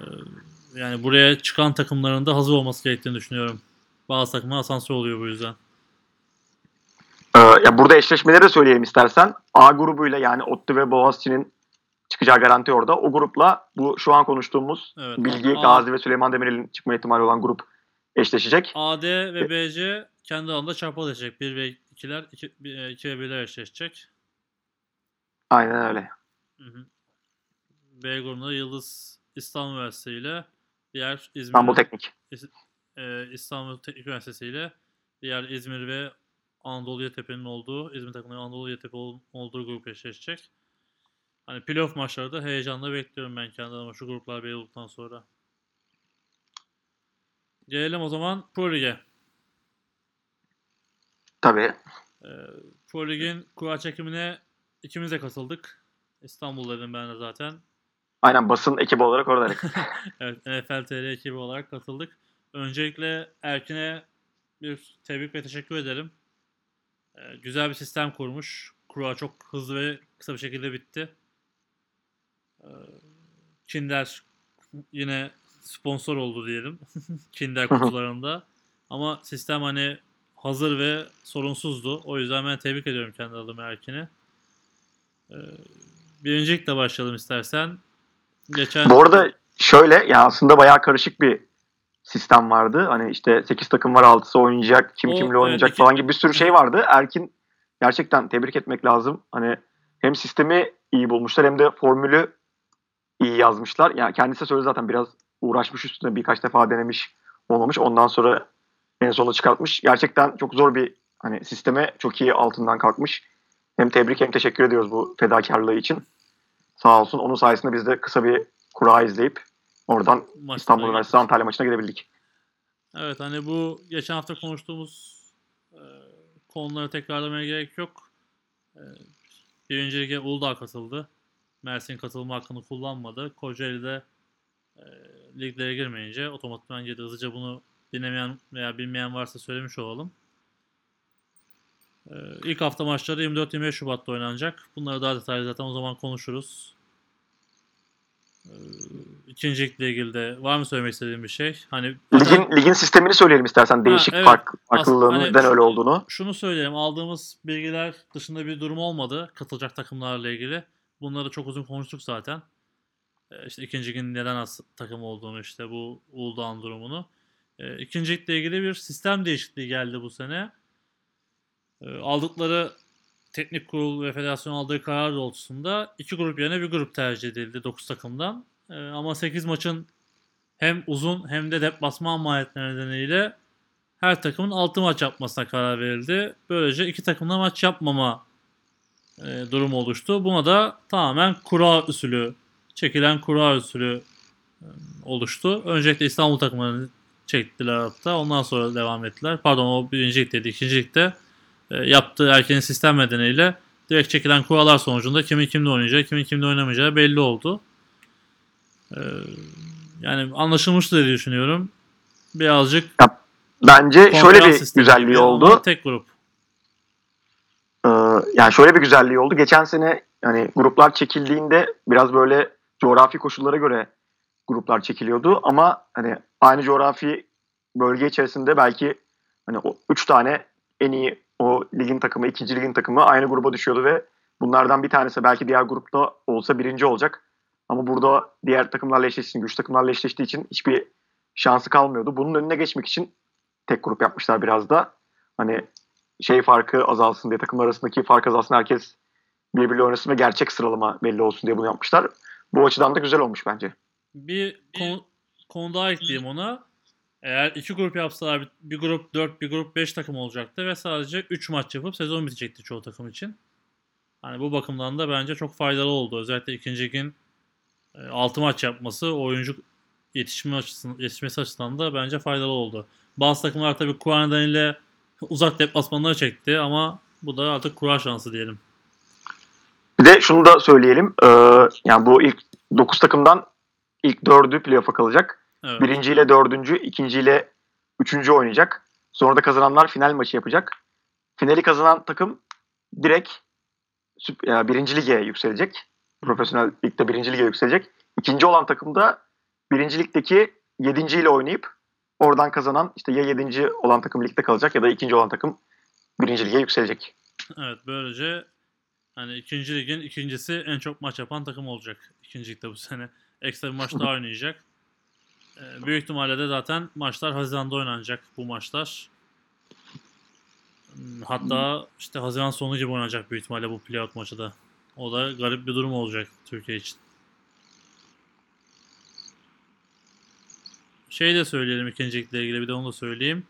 Ee, Yani buraya çıkan takımların da hazır olması gerektiğini düşünüyorum. Bazı takımlar asansör oluyor bu yüzden. Ee, ya burada eşleşmeleri de söyleyelim istersen. A grubuyla yani Ottu ve Boğaziçi'nin çıkacağı garanti orada. O grupla bu şu an konuştuğumuz Evet. Bilgi, A- Gazi ve Süleyman Demirel'in çıkma ihtimali olan grup eşleşecek. AD ve BC kendi alanında çarpı eşleşecek. 1 ve 2'ler 2, 2 ve 1'ler eşleşecek. Aynen öyle. Hı hı. B grubunda Yıldız İstanbul Üniversitesi ile diğer İzmir İstanbul Teknik. e, İstanbul Teknik Üniversitesi ile diğer İzmir ve Anadolu Yetepe'nin olduğu, İzmir takımının Anadolu Yetepe ol- olduğu grup eşleşecek. Hani playoff maçları da heyecanla bekliyorum ben kendi adıma şu gruplar belli olduktan sonra. Gelelim o zaman Pro Lig'e. Tabii. Ee, Pro Lig'in kura çekimine ikimiz de katıldık. İstanbul'daydım ben de zaten. Aynen basın ekibi olarak oradaydık. Evet, NFL TR ekibi olarak katıldık. Öncelikle Erkin'e bir tebrik ve teşekkür ederim. Ee, güzel bir sistem kurmuş. Kura çok hızlı ve kısa bir şekilde bitti. Ee, Kinder yine sponsor oldu diyelim. Kinder kutularında. Ama sistem hani hazır ve sorunsuzdu. O yüzden ben tebrik ediyorum kendi adıma Erkin'i. Ee, birincilikle başlayalım istersen. Geçen Bu arada şöyle ya aslında bayağı karışık bir sistem vardı. Hani işte 8 takım var 6'sı oynayacak, kim O, kimle evet, oynayacak iki- falan gibi bir sürü şey vardı. Erkin gerçekten tebrik etmek lazım. Hani hem sistemi iyi bulmuşlar hem de formülü iyi yazmışlar. Yani kendisi söyledi zaten biraz uğraşmış üstüne birkaç defa denemiş olmamış. Ondan sonra en sonunda çıkartmış. Gerçekten çok zor bir hani sisteme çok iyi altından kalkmış. Hem tebrik hem teşekkür ediyoruz bu fedakarlığı için. Sağ olsun. Onun sayesinde biz de kısa bir kura izleyip oradan maçlara İstanbul. Üniversitesi Antalya maçına gidebildik. Evet hani bu geçen hafta konuştuğumuz e, konuları tekrarlamaya gerek yok. E, birinci lige Uludağ katıldı. Mersin katılma hakkını kullanmadı. Kocaeli'de e, liglere girmeyince otomatikman girdi. Hızlıca bunu dinlemeyen veya bilmeyen varsa söylemiş olalım. E, ilk hafta maçları 24-25 Şubat'ta oynanacak. Bunları daha detaylı zaten o zaman konuşuruz. E, ikinci ligle ilgili de var mı söylemek istediğin bir şey? Hani Ligin, ligin sistemini söyleyelim istersen. Değişik evet. fark, farklılığının hani neden öyle olduğunu. şunu söyleyelim. Aldığımız bilgiler dışında bir durum olmadı. Katılacak takımlarla ilgili. Bunları çok uzun konuştuk zaten. Ee, işte ikinci gün neden az takım olduğunu işte bu Uludağ'ın durumunu. Ee, ikinci ligle ilgili bir sistem değişikliği geldi bu sene. Ee, aldıkları teknik kurul ve federasyon aldığı karar doğrultusunda iki grup yerine bir grup tercih edildi 9 takımdan. Ee, ama 8 maçın hem uzun hem de deplasman maliyetleri nedeniyle her takımın 6 maç yapmasına karar verildi. Böylece iki takımda maç yapmama e, durumu oluştu. Buna da tamamen kura usulü, çekilen kura usulü e, oluştu. Öncelikle İstanbul takımlarını çektiler hatta. Ondan sonra devam ettiler. Pardon o birinci ligdeydi. İkinci ligde e, yaptığı erkeğin sistem nedeniyle direkt çekilen kurallar sonucunda kimin kimle oynayacağı, kimin kimle oynamayacağı belli oldu. E, yani anlaşılmıştır diye düşünüyorum. Birazcık Bence şöyle bir güzelliği oldu. Tek grup. Ee, yani şöyle bir güzelliği oldu. Geçen sene hani gruplar çekildiğinde biraz böyle coğrafi koşullara göre gruplar çekiliyordu ama hani aynı coğrafi bölge içerisinde belki hani o üç tane en iyi o ligin takımı, ikinci ligin takımı aynı gruba düşüyordu ve bunlardan bir tanesi belki diğer grupta olsa birinci olacak. Ama burada diğer takımlarla eşleştiği güç takımlarla eşleştiği için hiçbir şansı kalmıyordu. Bunun önüne geçmek için tek grup yapmışlar biraz da. Hani şey farkı azalsın diye takımlar arasındaki fark azalsın herkes birbiriyle oynasın ve gerçek sıralama belli olsun diye bunu yapmışlar. Bu açıdan da güzel olmuş bence. Bir konu, konu daha ekleyeyim ona. Eğer iki grup yapsalar bir, grup 4 bir grup 5 takım olacaktı ve sadece 3 maç yapıp sezon bitecekti çoğu takım için. Hani bu bakımdan da bence çok faydalı oldu. Özellikle ikinci ligin 6 maç yapması oyuncu yetişme açısından, yetişmesi açısından da bence faydalı oldu. Bazı takımlar tabii kura nedeniyle uzak deplasmanları çekti ama bu da artık kura şansı diyelim. Bir de şunu da söyleyelim. Ee, yani bu ilk 9 takımdan ilk 4'ü playoff'a kalacak. Evet. Birinciyle dördüncü, ikinciyle üçüncü oynayacak. Sonra da kazananlar final maçı yapacak. Finali kazanan takım direkt birinci lige yükselecek. Profesyonel ligde birinci lige yükselecek. İkinci olan takım da birinci ligdeki yedinciyle oynayıp oradan kazanan işte ya yedinci olan takım ligde kalacak ya da ikinci olan takım birinci lige yükselecek. Evet böylece hani ikinci ligin ikincisi en çok maç yapan takım olacak. İkinci ligde bu sene. Ekstra bir maç daha oynayacak. Ee, büyük ihtimalle de zaten maçlar Haziran'da oynanacak bu maçlar. Hmm, Hatta işte Haziran sonu gibi oynanacak büyük ihtimalle bu playout maçı da. O da garip bir durum olacak Türkiye için. Şey de söyleyelim ikincilikle ilgili bir de onu da söyleyeyim.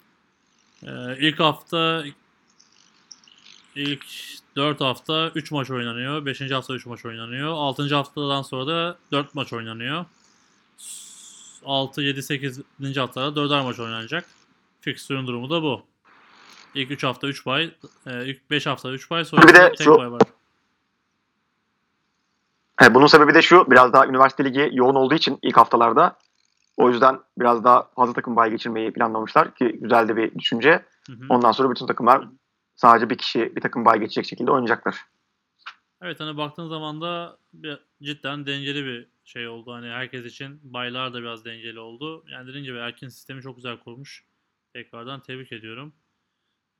Ee, ilk hafta ilk 4 hafta 3 maç oynanıyor. 5. hafta 3 maç oynanıyor. 6. haftadan sonra da 4 maç oynanıyor. 6, 7, 8. haftada 4'er maç oynanacak. Fixture'un durumu da bu. İlk 3 hafta 3 bay, e, ilk 5 hafta 3 bay, sonra Bir de tek şu- bay var. E, bunun sebebi de şu biraz daha üniversite ligi yoğun olduğu için ilk haftalarda o yüzden biraz daha fazla takım bay geçirmeyi planlamışlar ki güzel de bir düşünce. Hı hı. Ondan sonra bütün takımlar sadece bir kişi bir takım bay geçecek şekilde oynayacaklar. Evet hani baktığın zaman da bir, cidden dengeli bir şey oldu. Hani herkes için baylar da biraz dengeli oldu. Yani dediğim gibi Erkin sistemi çok güzel kurmuş. Tekrardan tebrik ediyorum.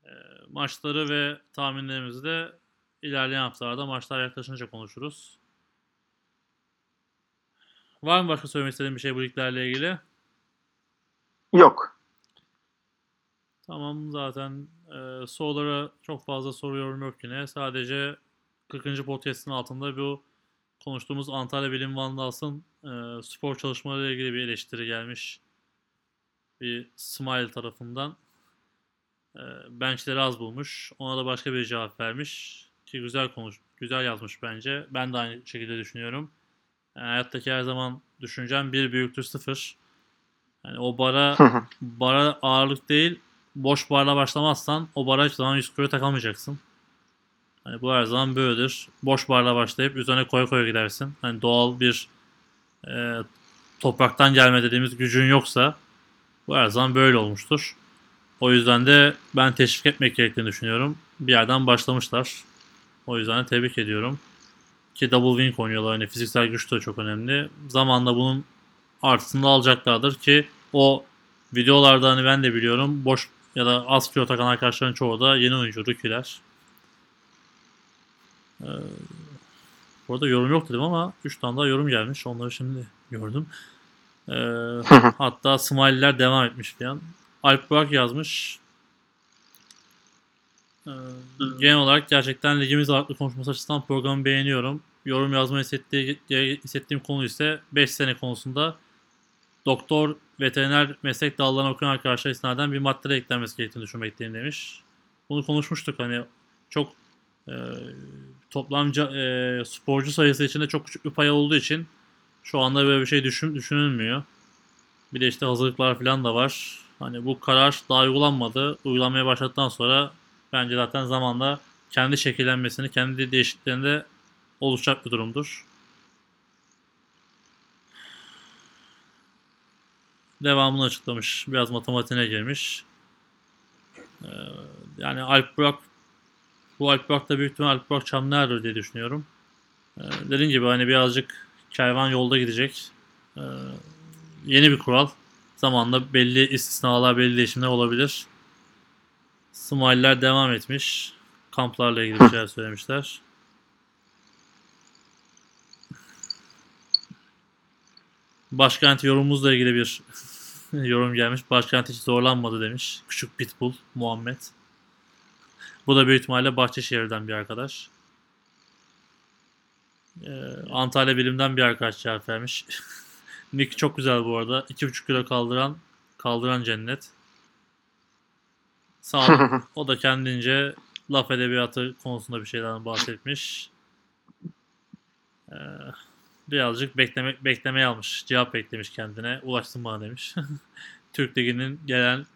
Ee, maçları ve tahminlerimizi de ilerleyen haftalarda maçlar yaklaşınca konuşuruz. Var mı başka söylemek istediğin bir şey bu liglerle ilgili? Yok. Tamam zaten e, sorulara çok fazla soruyorum yok yine. Sadece 40. podcast'in altında bu konuştuğumuz Antalya Bilim Vandals'ın e, spor çalışmalarıyla ilgili bir eleştiri gelmiş. Bir Smile tarafından. E, benchleri az bulmuş. Ona da başka bir cevap vermiş. Ki güzel konuş, güzel yazmış bence. Ben de aynı şekilde düşünüyorum. Yani hayattaki her zaman düşüncem bir büyüktür sıfır. Yani o bara bara ağırlık değil boş barla başlamazsan o bara hiçbir zaman 100 kilo takamayacaksın. Hani bu her zaman böyledir. Boş barla başlayıp üzerine koya koya gidersin. Hani doğal bir e, topraktan gelme dediğimiz gücün yoksa bu her zaman böyle olmuştur. O yüzden de ben teşvik etmek gerektiğini düşünüyorum. Bir yerden başlamışlar. O yüzden de tebrik ediyorum. Ki double wing oynuyorlar. Hani fiziksel güç de çok önemli. Zamanla bunun artısını alacaklardır ki o videolarda hani ben de biliyorum boş ya da az kilo takan arkadaşların çoğu da yeni oyuncu rookie'ler. Ee, bu arada yorum yok dedim ama 3 tane daha yorum gelmiş. Onları şimdi gördüm. Ee, hatta smiley'ler devam etmiş falan. Alp Burak yazmış. Ee, genel olarak gerçekten ligimiz ağırlıklı konuşması açısından programı beğeniyorum. Yorum yazmayı hissettiği, hissettiğim konu ise 5 sene konusunda doktor, veteriner meslek dallarına okuyan arkadaşlar istinaden bir madde eklenmesi gerektiğini düşünmekteyim demiş. Bunu konuşmuştuk hani çok e, toplamca e, sporcu sayısı içinde çok küçük bir pay olduğu için şu anda böyle bir şey düşün, düşünülmüyor. Bir de işte hazırlıklar falan da var. Hani bu karar daha uygulanmadı. Uygulanmaya başladıktan sonra bence zaten zamanla kendi şekillenmesini, kendi değişikliklerinde oluşacak bir durumdur. Devamını açıklamış. Biraz matematiğine girmiş. Ee, yani Alp Burak bu Alp Burak da büyük ihtimal Alp Burak Çamlıer'dir diye düşünüyorum. Ee, dediğim gibi hani birazcık kervan yolda gidecek. Ee, yeni bir kural. Zamanla belli istisnalar, belli değişimler olabilir. Smile'ler devam etmiş. Kamplarla ilgili bir şeyler söylemişler. Başkent yorumumuzla ilgili bir yorum gelmiş. Başkent hiç zorlanmadı demiş. Küçük Pitbull Muhammed. Bu da büyük ihtimalle Bahçeşehir'den bir arkadaş. Ee, Antalya Bilim'den bir arkadaş cevap vermiş. Nick çok güzel bu arada. 2,5 kilo kaldıran kaldıran cennet. Sağ ol. O da kendince laf edebiyatı konusunda bir şeyden bahsetmiş. Ee, birazcık bekleme, beklemeye almış. Cevap beklemiş kendine. Ulaşsın bana demiş. Türk Ligi'nin gelen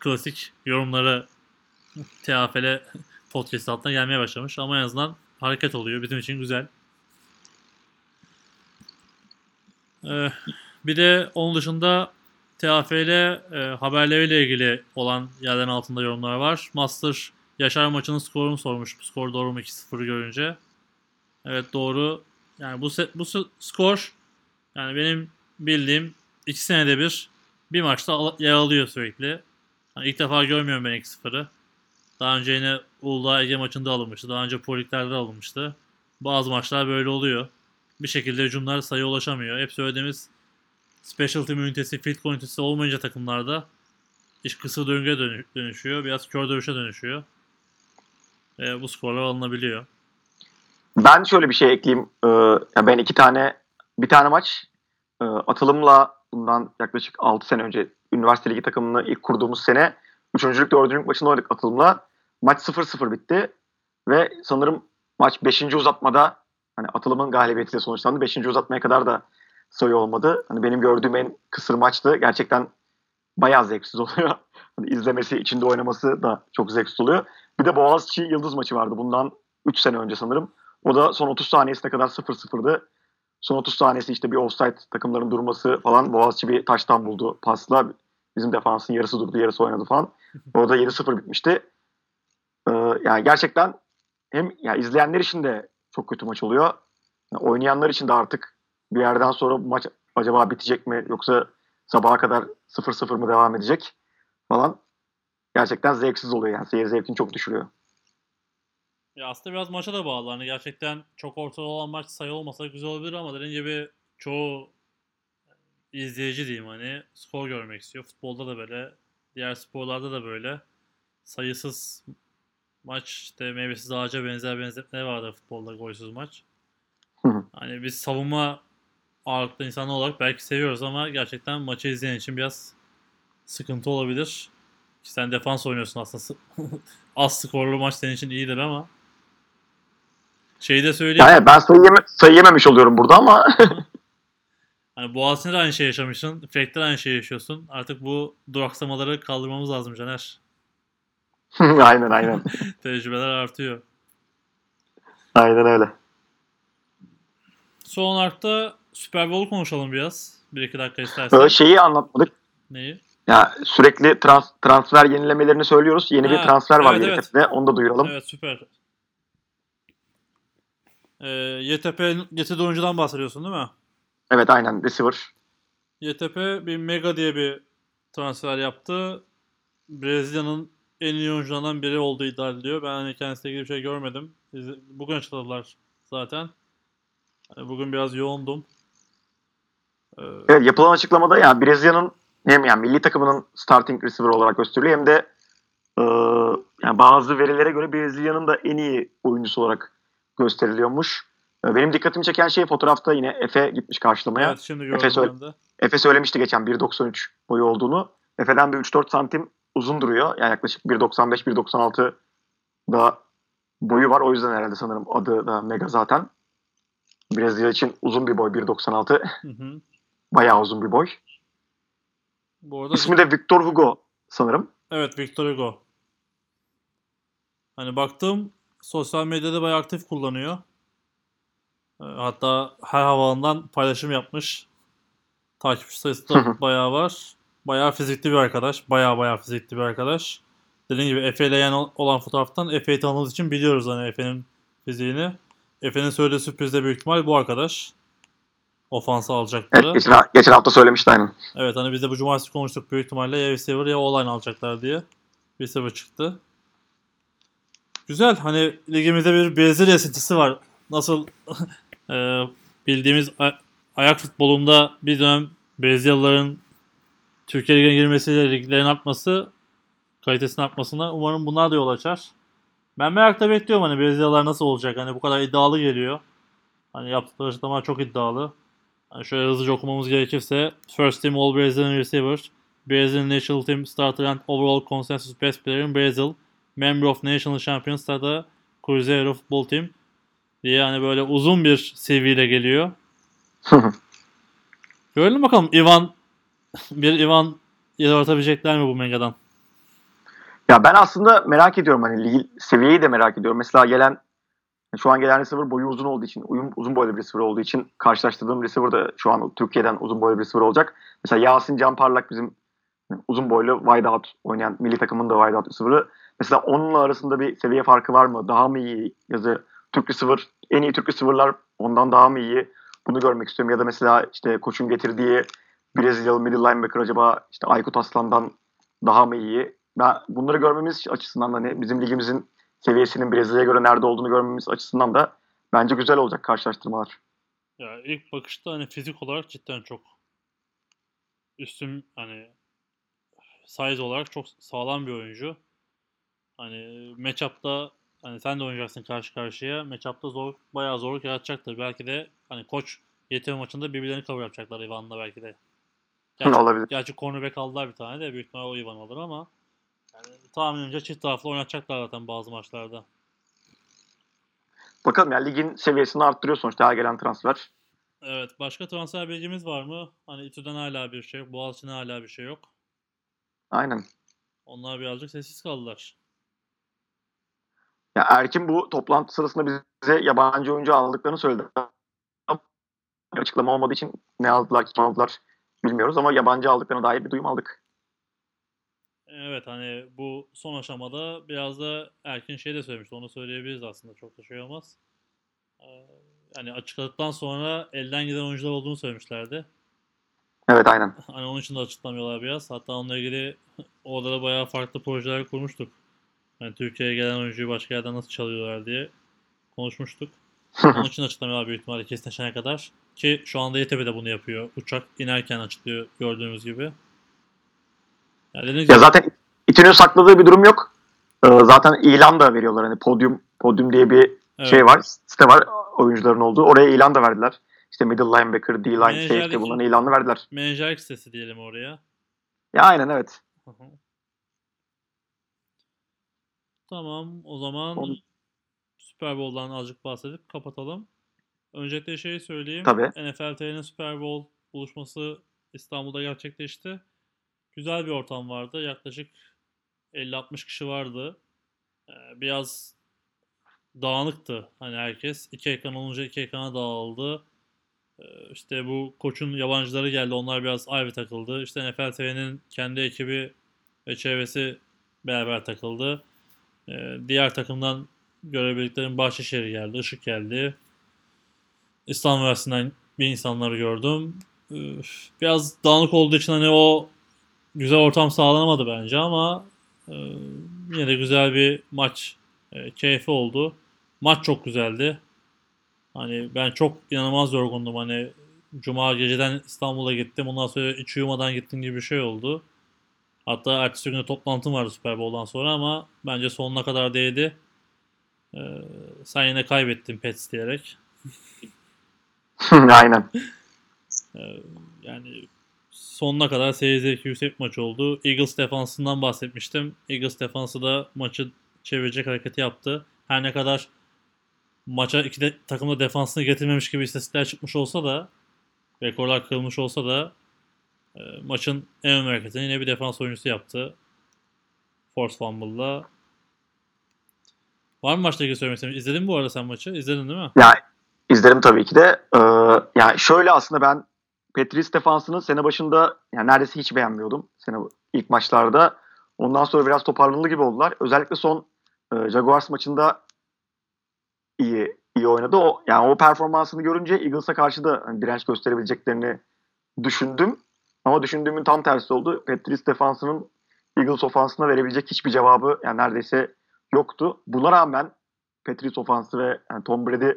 klasik yorumları TAFL podcast altına gelmeye başlamış. Ama en azından hareket oluyor. Bizim için güzel. Ee, bir de onun dışında TAFL e, haberleriyle ilgili olan yerlerin altında yorumlar var. Master Yaşar maçının skorunu sormuş. Skor doğru mu 2-0 görünce. Evet doğru. Yani bu set, bu skor yani benim bildiğim iki senede bir bir maçta yer alıyor sürekli. Yani ilk defa görmüyorum ben 2-0'ı. Daha önce yine Uludağ Ege maçında alınmıştı. Daha önce Poliklerde alınmıştı. Bazı maçlar böyle oluyor. Bir şekilde hücumlar sayı ulaşamıyor. Hep söylediğimiz special team ünitesi, field goal ünitesi olmayınca takımlarda iş kısır döngüye dönü- dönüşüyor. Biraz kör dövüşe dönüşüyor. E, bu skorlar alınabiliyor. Ben şöyle bir şey ekleyeyim. Ee, ben iki tane, bir tane maç e, atılımla bundan yaklaşık 6 sene önce üniversite ligi takımını ilk kurduğumuz sene 3. lig 4. lig maçını oynadık atılımla. Maç 0-0 bitti ve sanırım maç 5. uzatmada hani atılımın galibiyetiyle sonuçlandı. 5. uzatmaya kadar da sayı olmadı. Hani benim gördüğüm en kısır maçtı. Gerçekten bayağı zevksiz oluyor. Hani izlemesi, içinde oynaması da çok zevksiz oluyor. Bir de Boğaziçi Yıldız maçı vardı bundan 3 sene önce sanırım. O da son 30 saniyesine kadar 0-0'dı. Son 30 saniyesi işte bir offside takımların durması falan. Boğaziçi bir taştan buldu pasla. Bizim defansın yarısı durdu, yarısı oynadı falan. Orada 7-0 bitmişti. Ee, yani gerçekten hem yani izleyenler için de çok kötü maç oluyor. Yani oynayanlar için de artık bir yerden sonra bu maç acaba bitecek mi yoksa sabaha kadar 0-0 mı devam edecek falan. Gerçekten zevksiz oluyor yani. Seyir zevkini çok düşürüyor. Ya aslında biraz maça da bağlı. Hani gerçekten çok ortada olan maç sayı olmasa güzel olabilir ama dediğim gibi çoğu izleyici diyeyim hani skor görmek istiyor. Futbolda da böyle, diğer sporlarda da böyle. Sayısız maç işte meyvesiz ağaca benzer benzetme vardır futbolda golsüz maç. Hani biz savunma ağırlıklı insanlar olarak belki seviyoruz ama gerçekten maçı izleyen için biraz sıkıntı olabilir. Sen defans oynuyorsun aslında. Az skorlu maç senin için iyidir ama. Şeyi de söyleyeyim. Yani ben sayı, yeme- sayı yememiş oluyorum burada ama Hani Boğaziçi'nde de aynı şey yaşamışsın. Frek'te aynı şey yaşıyorsun. Artık bu duraksamaları kaldırmamız lazım Caner. aynen aynen. Tecrübeler artıyor. Aynen öyle. Son olarak da Super Bowl konuşalım biraz. Bir iki dakika istersen. Şeyi anlatmadık. Neyi? Ya sürekli trans, transfer yenilemelerini söylüyoruz. Yeni bir Ha, transfer var evet, evet. YTF'de. Onu da duyuralım. Evet süper. Ee, YTP getirdiği oyuncudan bahsediyorsun değil mi? Evet aynen receiver. YTP bir Mega diye bir transfer yaptı. Brezilya'nın en iyi oyuncularından biri olduğu iddia ediliyor. Ben hani kendisiyle ilgili bir şey görmedim. Bugün açıkladılar zaten. Hani bugün biraz yoğundum. Ee, Evet yapılan açıklamada yani Brezilya'nın hem yani milli takımının starting receiver olarak gösteriliyor hem de e, yani bazı verilere göre Brezilya'nın da en iyi oyuncusu olarak gösteriliyormuş. E, benim dikkatimi çeken şey fotoğrafta yine Efe gitmiş karşılamaya. evet şimdi Efe de. Efe söylemişti geçen 1.93 boyu olduğunu. Efe'den bir 3-4 santim uzun duruyor. Yani yaklaşık 1.95-1.96 da boyu var. O yüzden herhalde sanırım adı da Mega zaten. Brezilya için uzun bir boy 1.96. Hı hı. Bayağı uzun bir boy. Bu arada İsmi de Victor Hugo sanırım. Evet Victor Hugo. Hani baktım sosyal medyada bayağı aktif kullanıyor. Ee, Hatta her havalından paylaşım yapmış. Takipçi sayısı da bayağı var. Bayağı fizikli bir arkadaş. Bayağı bayağı fizikli bir arkadaş. Dediğim gibi Efe ile yan olan fotoğraftan Efe'yi tanıdığımız için biliyoruz hani Efe'nin fiziğini. Efe'nin söylediği sürpriz de büyük ihtimal bu arkadaş. Ofansı alacakları. Evet, geçen, geçen hafta söylemişti aynen. Evet hani biz de bu cumartesi konuştuk büyük ihtimalle ya receiver ya online alacaklar diye. Receiver çıktı. Güzel hani ligimizde bir Brezilya esintisi var. Nasıl e, bildiğimiz a- ayak futbolunda bir dönem Brezilyalıların Türkiye Ligi'ne girmesiyle liglerin artması kalitesinin artmasına umarım bunlar da yol açar. Ben merakla bekliyorum hani Brezilyalılar nasıl olacak hani bu kadar iddialı geliyor. Hani yaptıkları açıklamalar çok iddialı. Yani şöyle hızlıca okumamız gerekirse First Team All Brazilian Receiver Brazilian National Team Starter and Overall Consensus Best Player in Brazil Member of National Champions da Cruzeiro Football Team diye yani böyle uzun bir CV ile geliyor. Görelim bakalım Ivan bir Ivan yaratabilecekler mi bu Mega'dan? ya ben aslında merak ediyorum hani ligi, seviyeyi de merak ediyorum. Mesela gelen şu an gelen receiver boyu uzun olduğu için, uyum, uzun boylu bir receiver olduğu için karşılaştırdığım receiver da şu an Türkiye'den uzun boylu bir receiver olacak. Mesela Yasin Can Parlak bizim uzun boylu wide out oynayan milli takımın da wide out receiver'ı. Mesela onunla arasında bir seviye farkı var mı? Daha mı iyi? Ya da Türk receiver, en iyi Türk receiver'lar ondan daha mı iyi? Bunu görmek istiyorum. Ya da mesela işte koçun getirdiği Brezilyalı middle linebacker acaba işte Aykut Aslan'dan daha mı iyi? Ben bunları görmemiz açısından hani bizim ligimizin seviyesinin Brezilya'ya göre nerede olduğunu görmemiz açısından da bence güzel olacak karşılaştırmalar. Ya ilk bakışta hani fizik olarak cidden çok üstün hani size olarak çok sağlam bir oyuncu. Hani matchup'ta hani sen de oynayacaksın karşı karşıya. Matchup'ta zor bayağı zorluk yaratacaktır. Belki de hani koç yeteneği maçında birbirlerini cover yapacaklar Ivan'la belki de. Gerçi, Olabilir. gerçi cornerback aldılar bir tane de büyük ihtimalle o Ivan alır ama yani tahminimce çift taraflı oynatacaklar zaten bazı maçlarda. Bakalım yani ligin seviyesini arttırıyor sonuçta her gelen transfer. Evet. Başka transfer bilgimiz var mı? Hani İTÜ'den hala bir şey yok. Boğaziçi'ne hala bir şey yok. Aynen. Onlar birazcık sessiz kaldılar. Ya Erkin bu toplantı sırasında bize yabancı oyuncu aldıklarını söyledi. Açıklama olmadığı için ne aldılar, kim aldılar bilmiyoruz ama yabancı aldıklarına dair bir duyum aldık. Evet hani bu son aşamada biraz da Erkin şey de söylemişti. Onu söyleyebiliriz aslında. Çok da şey olmaz. Ee, yani açıkladıktan sonra elden giden oyuncular olduğunu söylemişlerdi. Evet aynen. Hani onun için de açıklamıyorlar biraz. Hatta onunla ilgili orada da bayağı farklı projeler kurmuştuk. Yani Türkiye'ye gelen oyuncuyu başka yerden nasıl çalıyorlar diye konuşmuştuk. Onun için açıklamıyorlar büyük ihtimalle kesinleşene kadar. Ki şu anda YTB de bunu yapıyor. Uçak inerken açıklıyor gördüğümüz gibi. Yani Ya gibi zaten İTÜ'nün sakladığı bir durum yok. Ee, zaten ilan da veriyorlar. Hani Podium Podium diye bir evet, şey var. Site var oyuncuların olduğu. Oraya ilan da verdiler. İşte middle linebacker, D-line, safety bunların ilanını verdiler. menajerlik sitesi diyelim oraya. Ya aynen evet. Hı hı. Tamam o zaman Super Bowl'dan azıcık bahsedip kapatalım. Öncelikle şeyi söyleyeyim. Tabii. NFL TV'nin Super Bowl buluşması İstanbul'da gerçekleşti. Güzel bir ortam vardı. Yaklaşık 50-60 kişi vardı. Ee, Biraz dağınıktı hani herkes. İki ekran olunca iki ekrana dağıldı. Ee, İşte bu koçun yabancıları geldi. Onlar biraz ayrı takıldı. İşte NFL TV'nin kendi ekibi ve çevresi beraber takıldı. Ee, Diğer takımdan görebildiklerim Bahçeşehir geldi, Işık geldi. İstanbul Üniversitesi'nden bir insanları gördüm. Biraz dağınık olduğu için hani o güzel ortam sağlanamadı bence ama e, yine de güzel bir maç e, keyfi oldu. Maç çok güzeldi. Hani ben çok inanılmaz yorgundum. Hani Cuma geceden İstanbul'a gittim. Ondan sonra hiç uyumadan gittim gibi bir şey oldu. Hatta ertesi günde toplantım vardı Super Bowl'dan sonra ama bence sonuna kadar değdi. Ee, sen yine kaybettin Pets diyerek. aynen. Ee, yani sonuna kadar seyir zevki yüksek maç oldu. Eagles defansından bahsetmiştim. Eagles defansı da maçı çevirecek hareketi yaptı. Her ne kadar maça iki de, takım da defansını getirmemiş gibi istatistikler çıkmış olsa da rekorlar kırılmış olsa da e, maçın en önemli hareketini yine bir defans oyuncusu yaptı. Force Fumble'la. Var mı maçla ilgili söylemek istediğin? İzledin mi bu arada sen maçı? İzledin değil mi? Ya izlerim tabii ki de. Ee, yani şöyle aslında ben Petris defansını sene başında yani neredeyse hiç beğenmiyordum. Sene ilk maçlarda. Ondan sonra biraz toparlandı gibi oldular. Özellikle son e, Jaguars maçında iyi iyi oynadı. O yani o performansını görünce Eagles'a karşı da hani direnç gösterebileceklerini düşündüm. Ama düşündüğümün tam tersi oldu. Petris defansının Eagles ofansına verebilecek hiçbir cevabı yani neredeyse yoktu. Buna rağmen Patriots ofansı ve yani Tom Brady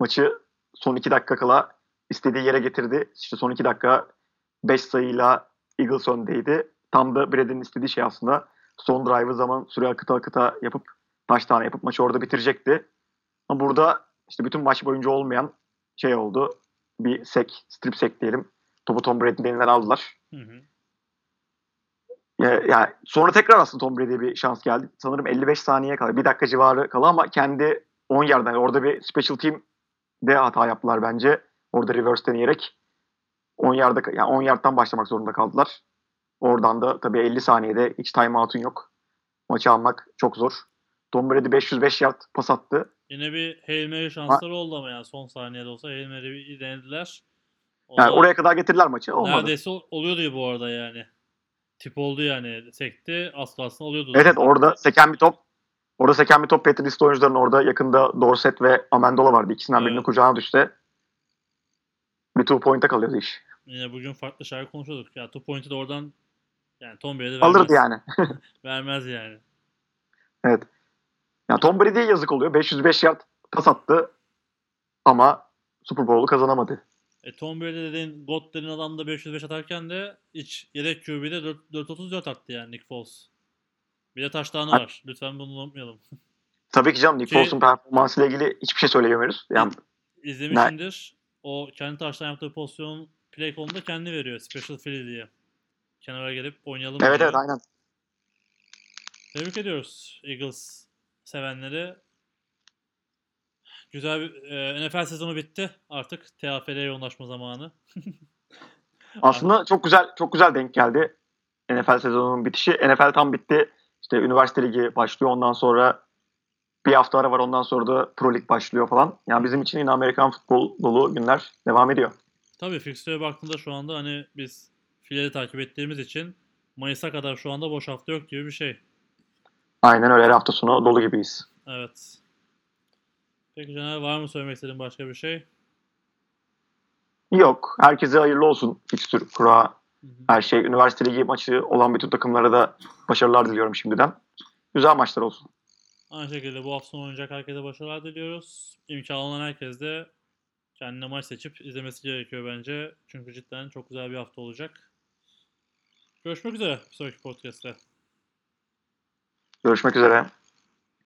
maçı son iki dakika kala istediği yere getirdi. İşte son iki dakika 5 sayıyla Eagles öndeydi. Tam da Brady'nin istediği şey aslında. Son drive'ı zaman süre akıta akıta yapıp taş tane yapıp maçı orada bitirecekti. Ama burada işte bütün maç boyunca olmayan şey oldu. Bir sek, strip sek diyelim. Topu Tom Brady'nin elinden aldılar. Hı hı. Ya, ya sonra tekrar aslında Tom Brady'ye bir şans geldi. Sanırım 55 saniye kala, bir dakika civarı kala ama kendi 10 yerden yani orada bir special team de hata yaptılar bence. Orada reverse deneyerek 10 yarda yani 10 yardtan başlamak zorunda kaldılar. Oradan da tabii 50 saniyede hiç timeout'un yok. Maçı almak çok zor. Tom Brady 505 yard pas attı. Yine bir Hail Mary şansları oldu ama yani son saniyede olsa Hail Mary'i denediler. Yani oraya kadar getirdiler maçı. Olmadı. neredeyse ol- oluyordu bu arada yani. Tip oldu yani. Sekti. Az kalsın oluyordu. Evet, evet orada seken bir top. Orada seken bir top Patriots oyuncuların orada yakında Dorset ve Amendola vardı. İkisinden birinin Evet. kucağına düştü. Bir two point'e kalıyordu iş. Yine bugün farklı şeyler konuşuyorduk. Ya two point'i de oradan yani Tom Brady vermez. Alırdı yani. Vermez yani. Evet. Yani Tom Brady'ye yazık oluyor. 505 yard pas attı ama Super Bowl'u kazanamadı. E, Tom Brady dediğin God dediğin adam da 505 atarken de iç yedek QB'de 4, 434 attı yani Nick Foles. Bir de taştanı var. Lütfen bunu unutmayalım. Tabii ki canım Nick Ki- Foles'un performansıyla ilgili hiçbir şey söyleyemiyoruz. Yani İzlemişsindir. O kendi taştan yaptığı pozisyon play call'unda kendi veriyor. Special Philly diye. Kenara gelip oynayalım evet diyor. evet aynen. Tebrik ediyoruz Eagles sevenleri. Güzel bir e, NFL sezonu bitti. Artık TFL'ye yoğunlaşma zamanı. Aslında çok güzel çok güzel denk geldi NFL sezonunun bitişi. NFL tam bitti. İşte üniversite ligi başlıyor ondan sonra bir hafta ara var ondan sonra da Pro Lig başlıyor falan. Yani bizim için yine Amerikan futbol dolu günler devam ediyor. Tabii fixture'e baktığında şu anda hani biz fileli takip ettiğimiz için Mayıs'a kadar şu anda boş hafta yok gibi bir şey. Aynen öyle her hafta sonu dolu gibiyiz. Evet. Peki Caner var mı söylemek istediğin başka bir şey? Yok. Herkese hayırlı olsun. Fikstür, kura, her şey. Üniversite ligi maçı olan bütün takımlara da başarılar diliyorum şimdiden. Güzel maçlar olsun. Aynı şekilde bu hafta sonu oynayacak herkese başarılar diliyoruz. İmkanı olan herkes de kendine maç seçip izlemesi gerekiyor bence. Çünkü cidden çok güzel bir hafta olacak. Görüşmek üzere bir sonraki podcast'te. Görüşmek üzere.